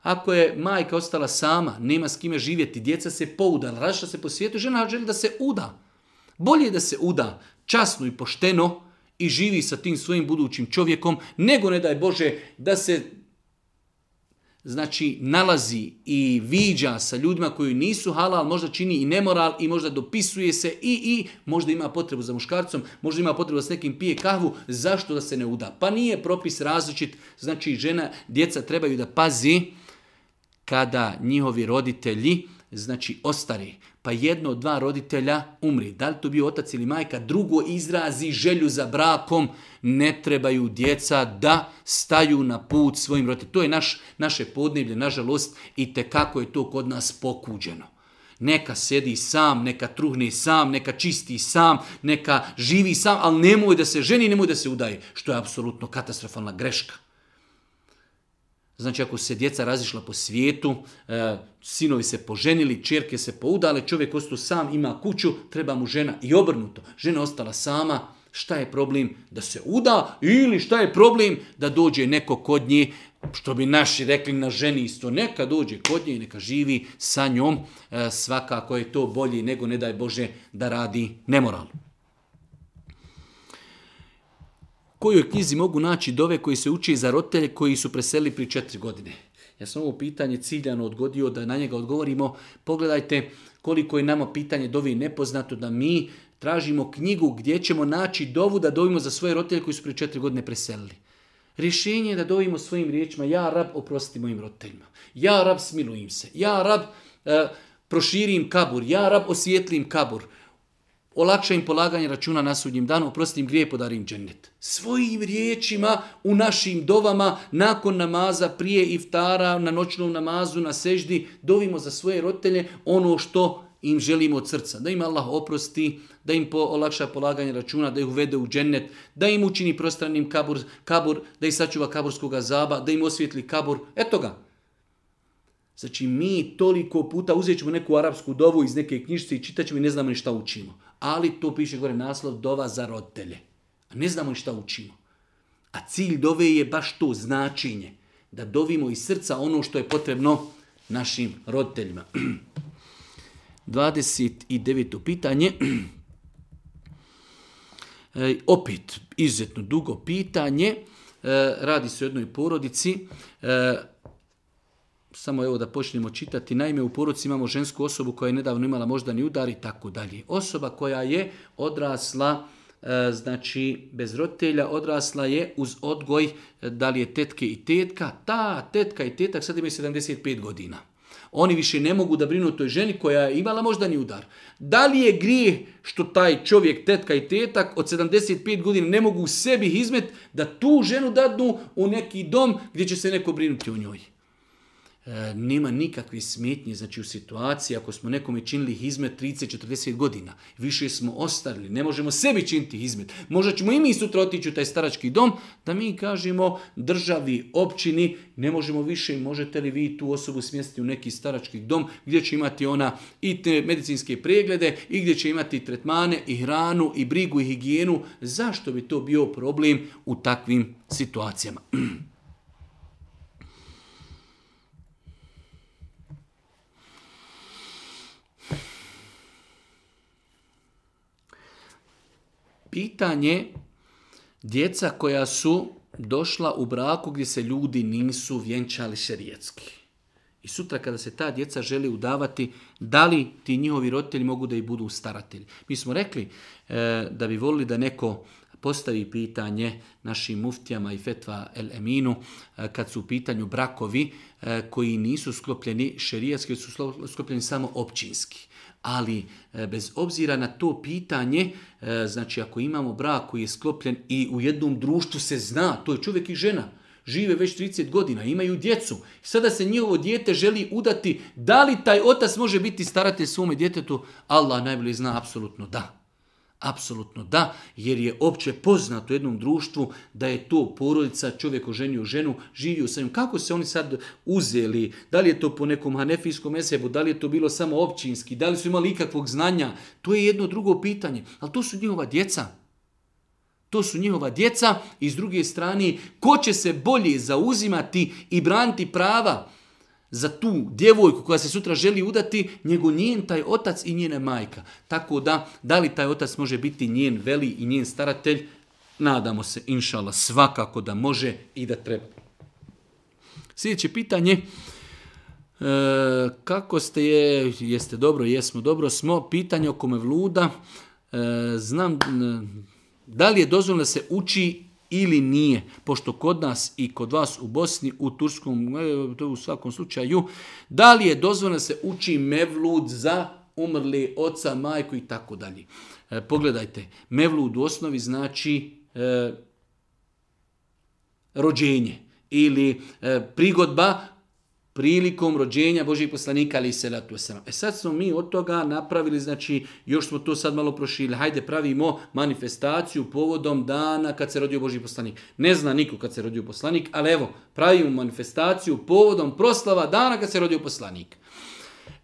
Ako je majka ostala sama, nema s kime živjeti, djeca se pouda, rašla se po svijetu, žena želi da se uda. Bolje je da se uda časno i pošteno i živi sa tim svojim budućim čovjekom, nego ne daj Bože da se znači nalazi i viđa sa ljudima koji nisu halal, možda čini i nemoral i možda dopisuje se i i možda ima potrebu za muškarcom, možda ima potrebu da s nekim pije kahvu, zašto da se ne uda? Pa nije propis različit, znači žena, djeca trebaju da pazi kada njihovi roditelji znači ostari pa jedno od dva roditelja umri. Da li to bio otac ili majka, drugo izrazi želju za brakom, ne trebaju djeca da staju na put svojim roditeljima. To je naš, naše podneblje, nažalost, i kako je to kod nas pokuđeno. Neka sedi sam, neka truhne sam, neka čisti sam, neka živi sam, ali nemoj da se ženi, nemoj da se udaje, što je apsolutno katastrofalna greška. Znači ako se djeca razišla po svijetu, e, sinovi se poženili, čerke se poudale, čovjek ostao sam, ima kuću, treba mu žena i obrnuto. Žena ostala sama, šta je problem da se uda ili šta je problem da dođe neko kod nje, što bi naši rekli na ženi isto, neka dođe kod nje i neka živi sa njom, e, svakako je to bolje nego ne daj Bože da radi nemoral. kojoj knjizi mogu naći dove koji se uče za roditelje koji su preselili pri četiri godine? Ja sam ovo pitanje ciljano odgodio da na njega odgovorimo. Pogledajte koliko je nama pitanje dovi nepoznato da mi tražimo knjigu gdje ćemo naći dovu da dovimo za svoje roditelje koji su prije četiri godine preselili. Rješenje je da dovimo svojim riječima ja rab oprosti mojim roditeljima, ja rab smilujem se, ja rab e, proširim kabur, ja rab osvijetlim kabur, olakša im polaganje računa na sudnjim danu, oprosti im grije, podari im džennet. Svojim riječima u našim dovama, nakon namaza, prije iftara, na noćnom namazu, na seždi, dovimo za svoje roditelje ono što im želimo od srca. Da im Allah oprosti, da im olakša polaganje računa, da ih uvede u džennet, da im učini prostranim kabur, kabur da ih sačuva kaburskog zaba, da im osvijetli kabur. Eto ga, Znači mi toliko puta uzet ćemo neku arapsku dovu iz neke knjižice i čitat ćemo i ne znamo ni šta učimo ali to piše gore naslov dova za roditelje. A ne znamo šta učimo. A cilj dove je baš to značenje, da dovimo iz srca ono što je potrebno našim roditeljima. 29. [clears throat] pitanje. [clears throat] E, opet, izuzetno dugo pitanje. E, radi se o jednoj porodici. E, samo evo da počnemo čitati, naime u poruci imamo žensku osobu koja je nedavno imala moždani udar i tako dalje. Osoba koja je odrasla, e, znači bez roditelja, odrasla je uz odgoj, e, da li je tetke i tetka, ta tetka i tetak sad imaju 75 godina. Oni više ne mogu da brinu toj ženi koja je imala moždani udar. Da li je grijeh što taj čovjek, tetka i tetak od 75 godina ne mogu u sebi izmet da tu ženu dadnu u neki dom gdje će se neko brinuti o njoj? E, nema nikakve smetnje znači u situaciji ako smo nekome činili hizmet 30-40 godina, više smo ostarili, ne možemo sebi činiti hizmet. Možda ćemo i mi sutra otići u taj starački dom da mi kažemo državi, općini, ne možemo više, možete li vi tu osobu smjestiti u neki starački dom gdje će imati ona i te medicinske preglede i gdje će imati tretmane i hranu i brigu i higijenu. Zašto bi to bio problem u takvim situacijama? [clears throat] pitanje djeca koja su došla u braku gdje se ljudi nisu vjenčali šerijetski. I sutra kada se ta djeca želi udavati, da li ti njihovi roditelji mogu da i budu staratelji? Mi smo rekli e, da bi volili da neko postavi pitanje našim muftijama i fetva el eminu e, kad su u pitanju brakovi e, koji nisu sklopljeni šerijatski, su sklopljeni samo općinski. Ali e, bez obzira na to pitanje, e, znači ako imamo brak koji je sklopljen i u jednom društvu se zna, to je čovjek i žena, žive već 30 godina, imaju djecu. Sada se njihovo dijete želi udati. Da li taj otac može biti staratelj svome djetetu? Allah najbolje zna, apsolutno da. Apsolutno da, jer je opće poznato u jednom društvu da je to porodica, čovjek oženio ženu, živio sa njom. Kako se oni sad uzeli? Da li je to po nekom hanefijskom esebu? Da li je to bilo samo općinski? Da li su imali ikakvog znanja? To je jedno drugo pitanje. Ali to su njihova djeca. To su njihova djeca i s druge strane, ko će se bolje zauzimati i braniti prava za tu djevojku koja se sutra želi udati, njegov njen taj otac i njene majka. Tako da, da li taj otac može biti njen veli i njen staratelj, nadamo se, inšala, svakako da može i da treba. Sljedeće pitanje, e, kako ste je, jeste dobro, jesmo dobro, smo, pitanje oko vluda. e, znam, e, da li je dozvoljeno da se uči ili nije, pošto kod nas i kod vas u Bosni, u Turskom, e, to u svakom slučaju, da li je dozvoljeno se uči mevlud za umrli oca, majku i tako dalje. E, pogledajte, mevlud u osnovi znači e, rođenje ili prigodba prilikom rođenja Božih poslanika ali se ratu E sad smo mi od toga napravili, znači još smo to sad malo prošili. Hajde pravimo manifestaciju povodom dana kad se rodio Božji poslanik. Ne zna niko kad se rodio poslanik, ali evo, pravimo manifestaciju povodom proslava dana kad se rodio poslanik.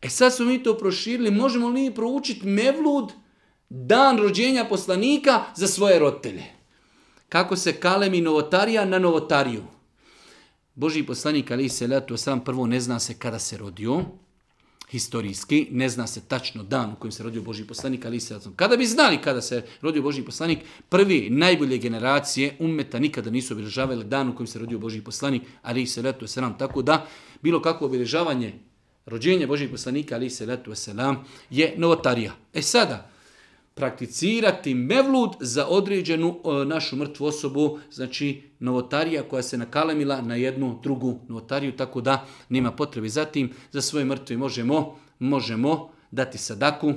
E sad smo mi to proširili, možemo li mi proučiti Mevlud, dan rođenja poslanika za svoje roditelje? Kako se kalemi novotarija na novotariju. Boži poslanik ali se prvo ne zna se kada se rodio, historijski, ne zna se tačno dan u kojem se rodio Boži poslanik ali se Kada bi znali kada se rodio Boži poslanik, prvi najbolje generacije ummeta nikada nisu obilježavale dan u kojem se rodio Boži poslanik ali se letu selam. Tako da bilo kakvo obilježavanje rođenja Božih poslanika ali se selam je novotarija. E sada, prakticirati mevlud za određenu e, našu mrtvu osobu, znači novotarija koja se nakalemila na jednu drugu novotariju, tako da nema potrebe. Zatim za svoje mrtve možemo, možemo dati sadaku,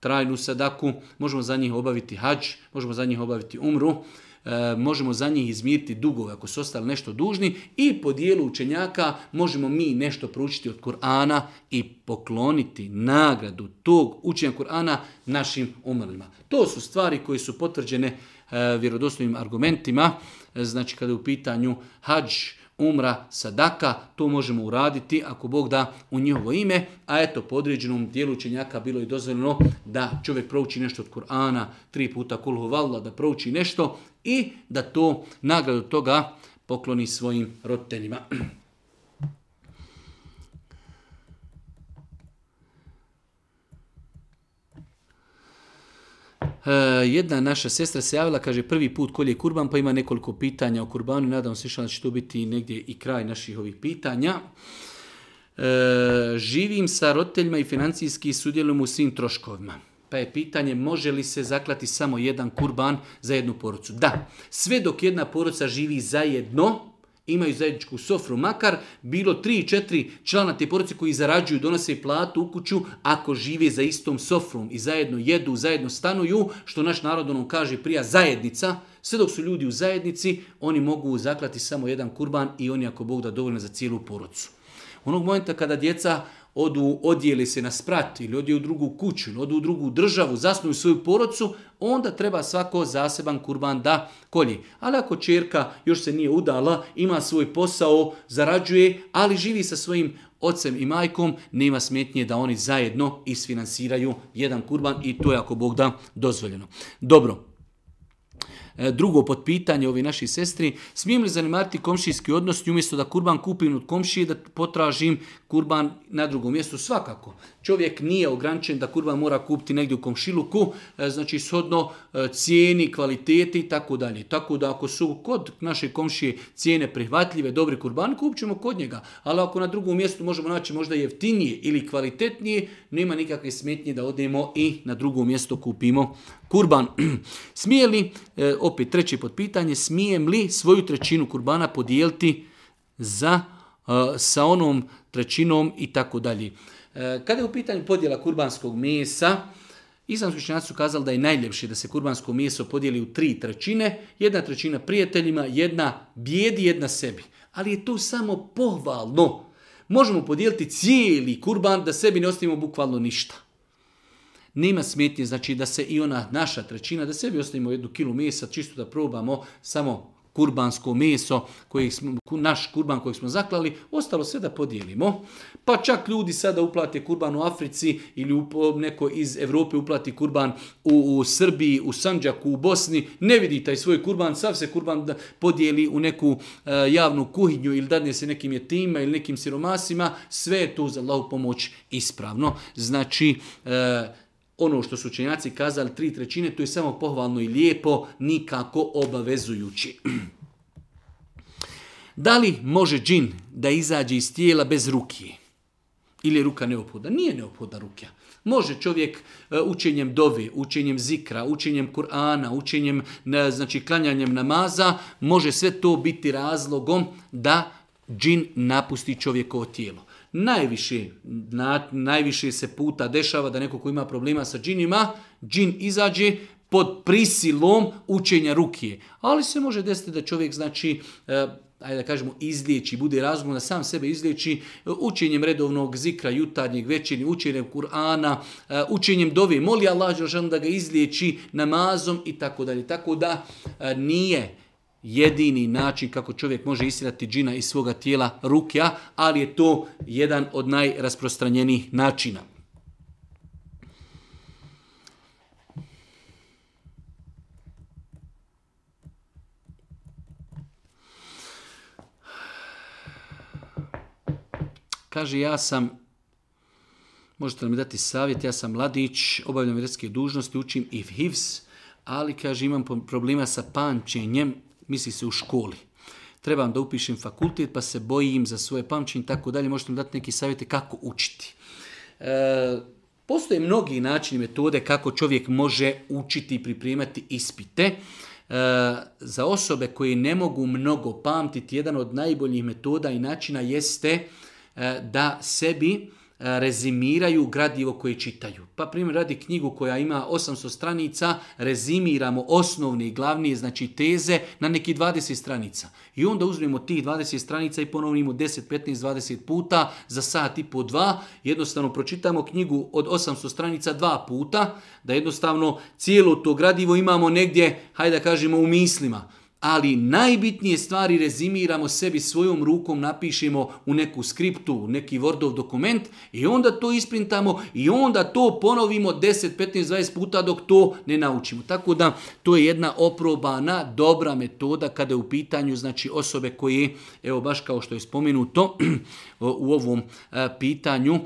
trajnu sadaku, možemo za njih obaviti hađ, možemo za njih obaviti umru, E, možemo za njih izmiriti dugove ako su ostali nešto dužni i po dijelu učenjaka možemo mi nešto proučiti od Kur'ana i pokloniti nagradu tog učenja Kur'ana našim umrlima. To su stvari koje su potvrđene e, vjerodostojnim argumentima, e, znači kada je u pitanju hađ, umra, sadaka, to možemo uraditi ako Bog da u njihovo ime, a eto po određenom dijelu učenjaka bilo je dozvoljeno da čovjek prouči nešto od Kur'ana, tri puta kulhu valla, da prouči nešto i da to nagradu toga pokloni svojim roditeljima. [clears throat] E, jedna naša sestra se javila, kaže prvi put kolje kurban, pa ima nekoliko pitanja o kurbanu. Nadam se što će to biti negdje i kraj naših ovih pitanja. E, živim sa roditeljima i financijski sudjelujem u svim troškovima. Pa je pitanje može li se zaklati samo jedan kurban za jednu porucu. Da, sve dok jedna poruca živi zajedno, imaju zajedničku sofru, makar bilo tri, četiri člana te porodice koji zarađuju, donose platu u kuću ako žive za istom sofrom i zajedno jedu, zajedno stanuju, što naš narod onom kaže prija zajednica, sve dok su ljudi u zajednici, oni mogu zaklati samo jedan kurban i oni ako Bog da dovoljno za cijelu porodcu. Onog momenta kada djeca odu, odijeli se na sprat ili odu u drugu kuću ili odu u drugu državu, zasnuju svoju porodcu, onda treba svako zaseban kurban da kolji. Ali ako čerka još se nije udala, ima svoj posao, zarađuje, ali živi sa svojim ocem i majkom, nema smetnje da oni zajedno isfinansiraju jedan kurban i to je ako Bog da dozvoljeno. Dobro, E, drugo potpitanje ovi naši sestri, smijem li zanimati komšijski odnos i umjesto da kurban kupim od komšije da potražim kurban na drugom mjestu? Svakako. Čovjek nije ograničen da kurban mora kupiti negdje u komšiluku, e, znači shodno e, cijeni, kvaliteti i tako dalje. Tako da ako su kod naše komšije cijene prihvatljive, dobri kurban, kupćemo kod njega. Ali ako na drugom mjestu možemo naći možda jeftinije ili kvalitetnije, nema nikakve smetnje da odemo i na drugo mjesto kupimo kurban. [clears throat] Smije li, e, opet treće pitanje, smijem li svoju trećinu kurbana podijeliti za, e, sa onom trećinom i tako dalje. E, kada je u pitanju podjela kurbanskog mesa, Islamski učenjaci su kazali da je najljepše da se kurbansko meso podijeli u tri trećine, jedna trećina prijateljima, jedna bijedi, jedna sebi. Ali je to samo pohvalno. Možemo podijeliti cijeli kurban da sebi ne ostavimo bukvalno ništa. Nema smetnje, znači da se i ona naša trećina, da sebi ostavimo jednu kilu mesa, čisto da probamo samo kurbansko meso, koji smo, naš kurban kojeg smo zaklali, ostalo sve da podijelimo. Pa čak ljudi sada uplate kurban u Africi ili u, neko iz Europe uplati kurban u, u, Srbiji, u Sanđaku, u Bosni, ne vidi taj svoj kurban, sav se kurban podijeli u neku e, javnu kuhinju ili dadne se nekim jetima ili nekim siromasima, sve je to za Allahu pomoć ispravno. Znači, e, ono što su učenjaci kazali, tri trećine, to je samo pohvalno i lijepo, nikako obavezujući. [clears throat] Da li može džin da izađe iz tijela bez ruki? Ili je ruka neophodna? Nije neophodna ruka. Može čovjek e, učenjem dovi, učenjem zikra, učenjem Kur'ana, učenjem, znači klanjanjem namaza, može sve to biti razlogom da džin napusti čovjekovo tijelo. Najviše, najviše se puta dešava da neko ko ima problema sa džinima, džin izađe pod prisilom učenja rukije. Ali se može desiti da čovjek znači e, ajde da kažemo, izliječi, bude razumno da sam sebe izliječi e, učenjem redovnog zikra, jutarnjeg, večernjeg, učenjem Kur'ana, e, učenjem dove, moli Allah da ga izliječi namazom i tako dalje. Tako da nije jedini način kako čovjek može isirati džina iz svoga tijela rukja, ali je to jedan od najrasprostranjenijih načina. Kaže, ja sam, možete li mi dati savjet, ja sam mladić, obavljam vjerske dužnosti, učim i hivs, ali kaže imam problema sa pančenjem misli se u školi. Trebam da upišem fakultet, pa se bojim za svoje pamćenje i tako dalje. Možete mi dati neki savjete kako učiti. E, postoje mnogi načini metode kako čovjek može učiti i pripremati ispite. E, za osobe koje ne mogu mnogo pamtiti, jedan od najboljih metoda i načina jeste e, da sebi rezimiraju gradivo koje čitaju. Pa primjer radi knjigu koja ima 800 stranica, rezimiramo osnovne i glavnije znači teze na neki 20 stranica. I onda uzmemo tih 20 stranica i ponovimo 10, 15, 20 puta za sat i po dva. Jednostavno pročitamo knjigu od 800 stranica dva puta, da jednostavno cijelo to gradivo imamo negdje, hajde da kažemo u mislima ali najbitnije stvari rezimiramo sebi svojom rukom, napišemo u neku skriptu, neki Wordov dokument i onda to isprintamo i onda to ponovimo 10, 15, 20 puta dok to ne naučimo. Tako da to je jedna oprobana, dobra metoda kada je u pitanju znači osobe koje, evo baš kao što je spomenuto, u ovom pitanju,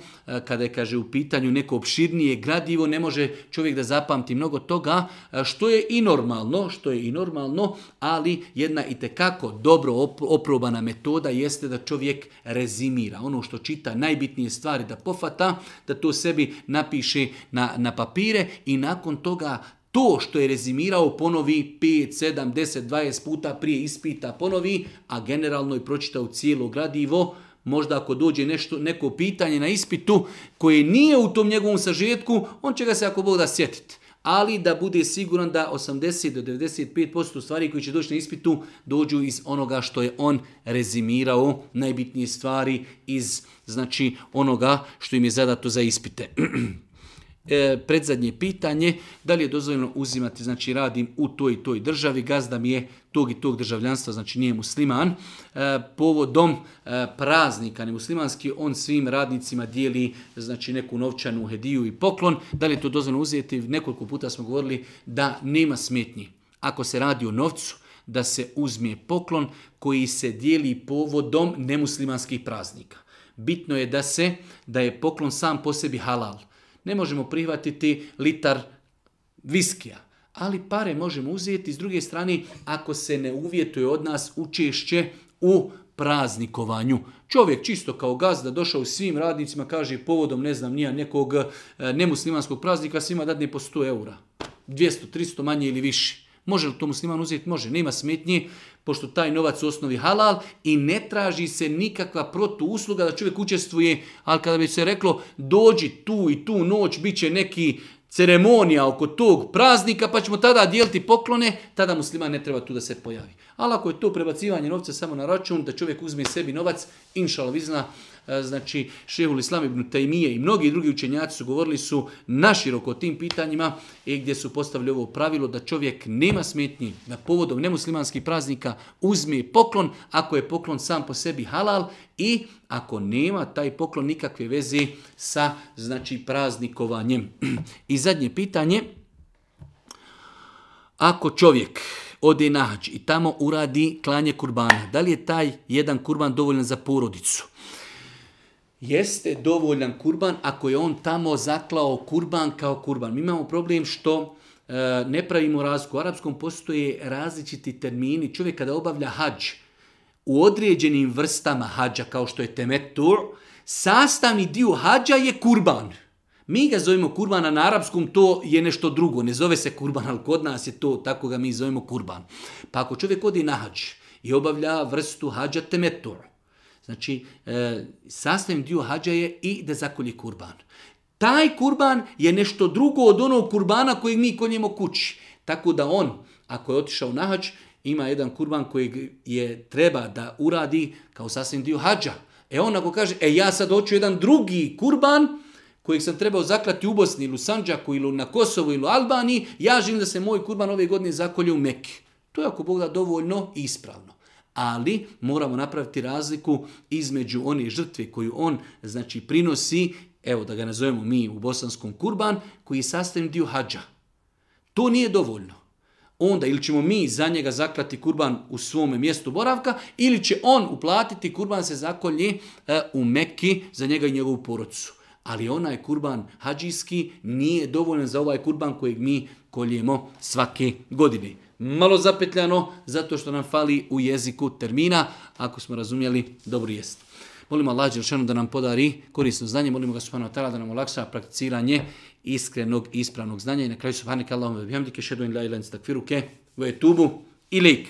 kada je kaže u pitanju neko opširnije gradivo, ne može čovjek da zapamti mnogo toga, što je i normalno, što je i normalno, ali jedna i tekako dobro oprobana metoda jeste da čovjek rezimira. Ono što čita najbitnije stvari da pofata, da to sebi napiše na, na papire i nakon toga to što je rezimirao ponovi 5, 7, 10, 20 puta prije ispita ponovi, a generalno je pročitao cijelo gradivo, Možda ako dođe nešto, neko pitanje na ispitu koje nije u tom njegovom sažetku, on će ga se ako Bog da sjetiti. Ali da bude siguran da 80 do 95% stvari koje će doći na ispitu dođu iz onoga što je on rezimirao, najbitnije stvari iz znači onoga što im je zadato za ispite. [clears throat] E, predzadnje pitanje, da li je dozvoljeno uzimati, znači radim u toj i toj državi, gazda mi je tog i tog državljanstva, znači nije musliman, e, povodom e, praznika nemuslimanski on svim radnicima dijeli znači neku novčanu hediju i poklon. Da li je to dozvoljno uzeti? Nekoliko puta smo govorili da nema smetnji. Ako se radi o novcu, da se uzme poklon koji se dijeli povodom nemuslimanskih praznika. Bitno je da se da je poklon sam po sebi halal. Ne možemo prihvatiti litar viskija ali pare možemo uzeti. S druge strane, ako se ne uvjetuje od nas učešće u praznikovanju. Čovjek čisto kao gazda došao svim radnicima, kaže povodom, ne znam, nija nekog e, nemuslimanskog praznika, svima dadne po 100 eura. 200, 300 manje ili više. Može li to musliman uzeti? Može. Nema smetnje, pošto taj novac u osnovi halal i ne traži se nikakva protuusluga da čovjek učestvuje, ali kada bi se reklo dođi tu i tu noć, bit će neki ceremonija oko tog praznika, pa ćemo tada dijeliti poklone, tada musliman ne treba tu da se pojavi. Ali ako je to prebacivanje novca samo na račun, da čovjek uzme sebi novac, vizna. E, znači Šehul Islam ibn Taymije i mnogi drugi učenjaci su govorili su naširoko o tim pitanjima i gdje su postavili ovo pravilo da čovjek nema smetnji da povodom nemuslimanskih praznika uzme poklon ako je poklon sam po sebi halal i ako nema taj poklon nikakve veze sa znači praznikovanjem. [clears throat] I zadnje pitanje, ako čovjek ode na hađ i tamo uradi klanje kurbana, da li je taj jedan kurban dovoljan za porodicu? jeste dovoljan kurban ako je on tamo zaklao kurban kao kurban. Mi imamo problem što e, ne pravimo razliku. U arapskom postoje različiti termini. Čovjek kada obavlja hađ u određenim vrstama hađa kao što je temetur, sastavni dio hađa je kurban. Mi ga zovemo kurban, na arapskom to je nešto drugo. Ne zove se kurban, ali kod nas je to, tako ga mi zovemo kurban. Pa ako čovjek odi na hađ i obavlja vrstu hađa temetur, Znači, e, dio hađa je i da zakolji kurban. Taj kurban je nešto drugo od onog kurbana kojeg mi konjemo kući. Tako da on, ako je otišao na hađ, ima jedan kurban kojeg je treba da uradi kao sasvim dio hađa. E on ako kaže, e ja sad hoću jedan drugi kurban, kojeg sam trebao zaklati u Bosni ili u Sanđaku ili na Kosovu ili u Albaniji, ja želim da se moj kurban ove godine zakolje u Mekke. To je ako Bog da dovoljno i ispravno ali moramo napraviti razliku između one žrtve koju on znači prinosi, evo da ga nazovemo mi u bosanskom kurban, koji je sastavni dio hađa. To nije dovoljno. Onda ili ćemo mi za njega zaklati kurban u svome mjestu boravka ili će on uplatiti kurban se zakolje e, u Mekki za njega i njegovu porodcu. Ali onaj kurban hađijski nije dovoljan za ovaj kurban kojeg mi koljemo svake godine malo zapetljano, zato što nam fali u jeziku termina. Ako smo razumjeli, dobro jest. Molimo Allah Đelšanu da nam podari korisno znanje, molimo ga Subhanahu da nam olakša prakticiranje iskrenog i ispravnog znanja. I na kraju Atala Allahum ve bihamdike, šedu in la ilan tubu ilik.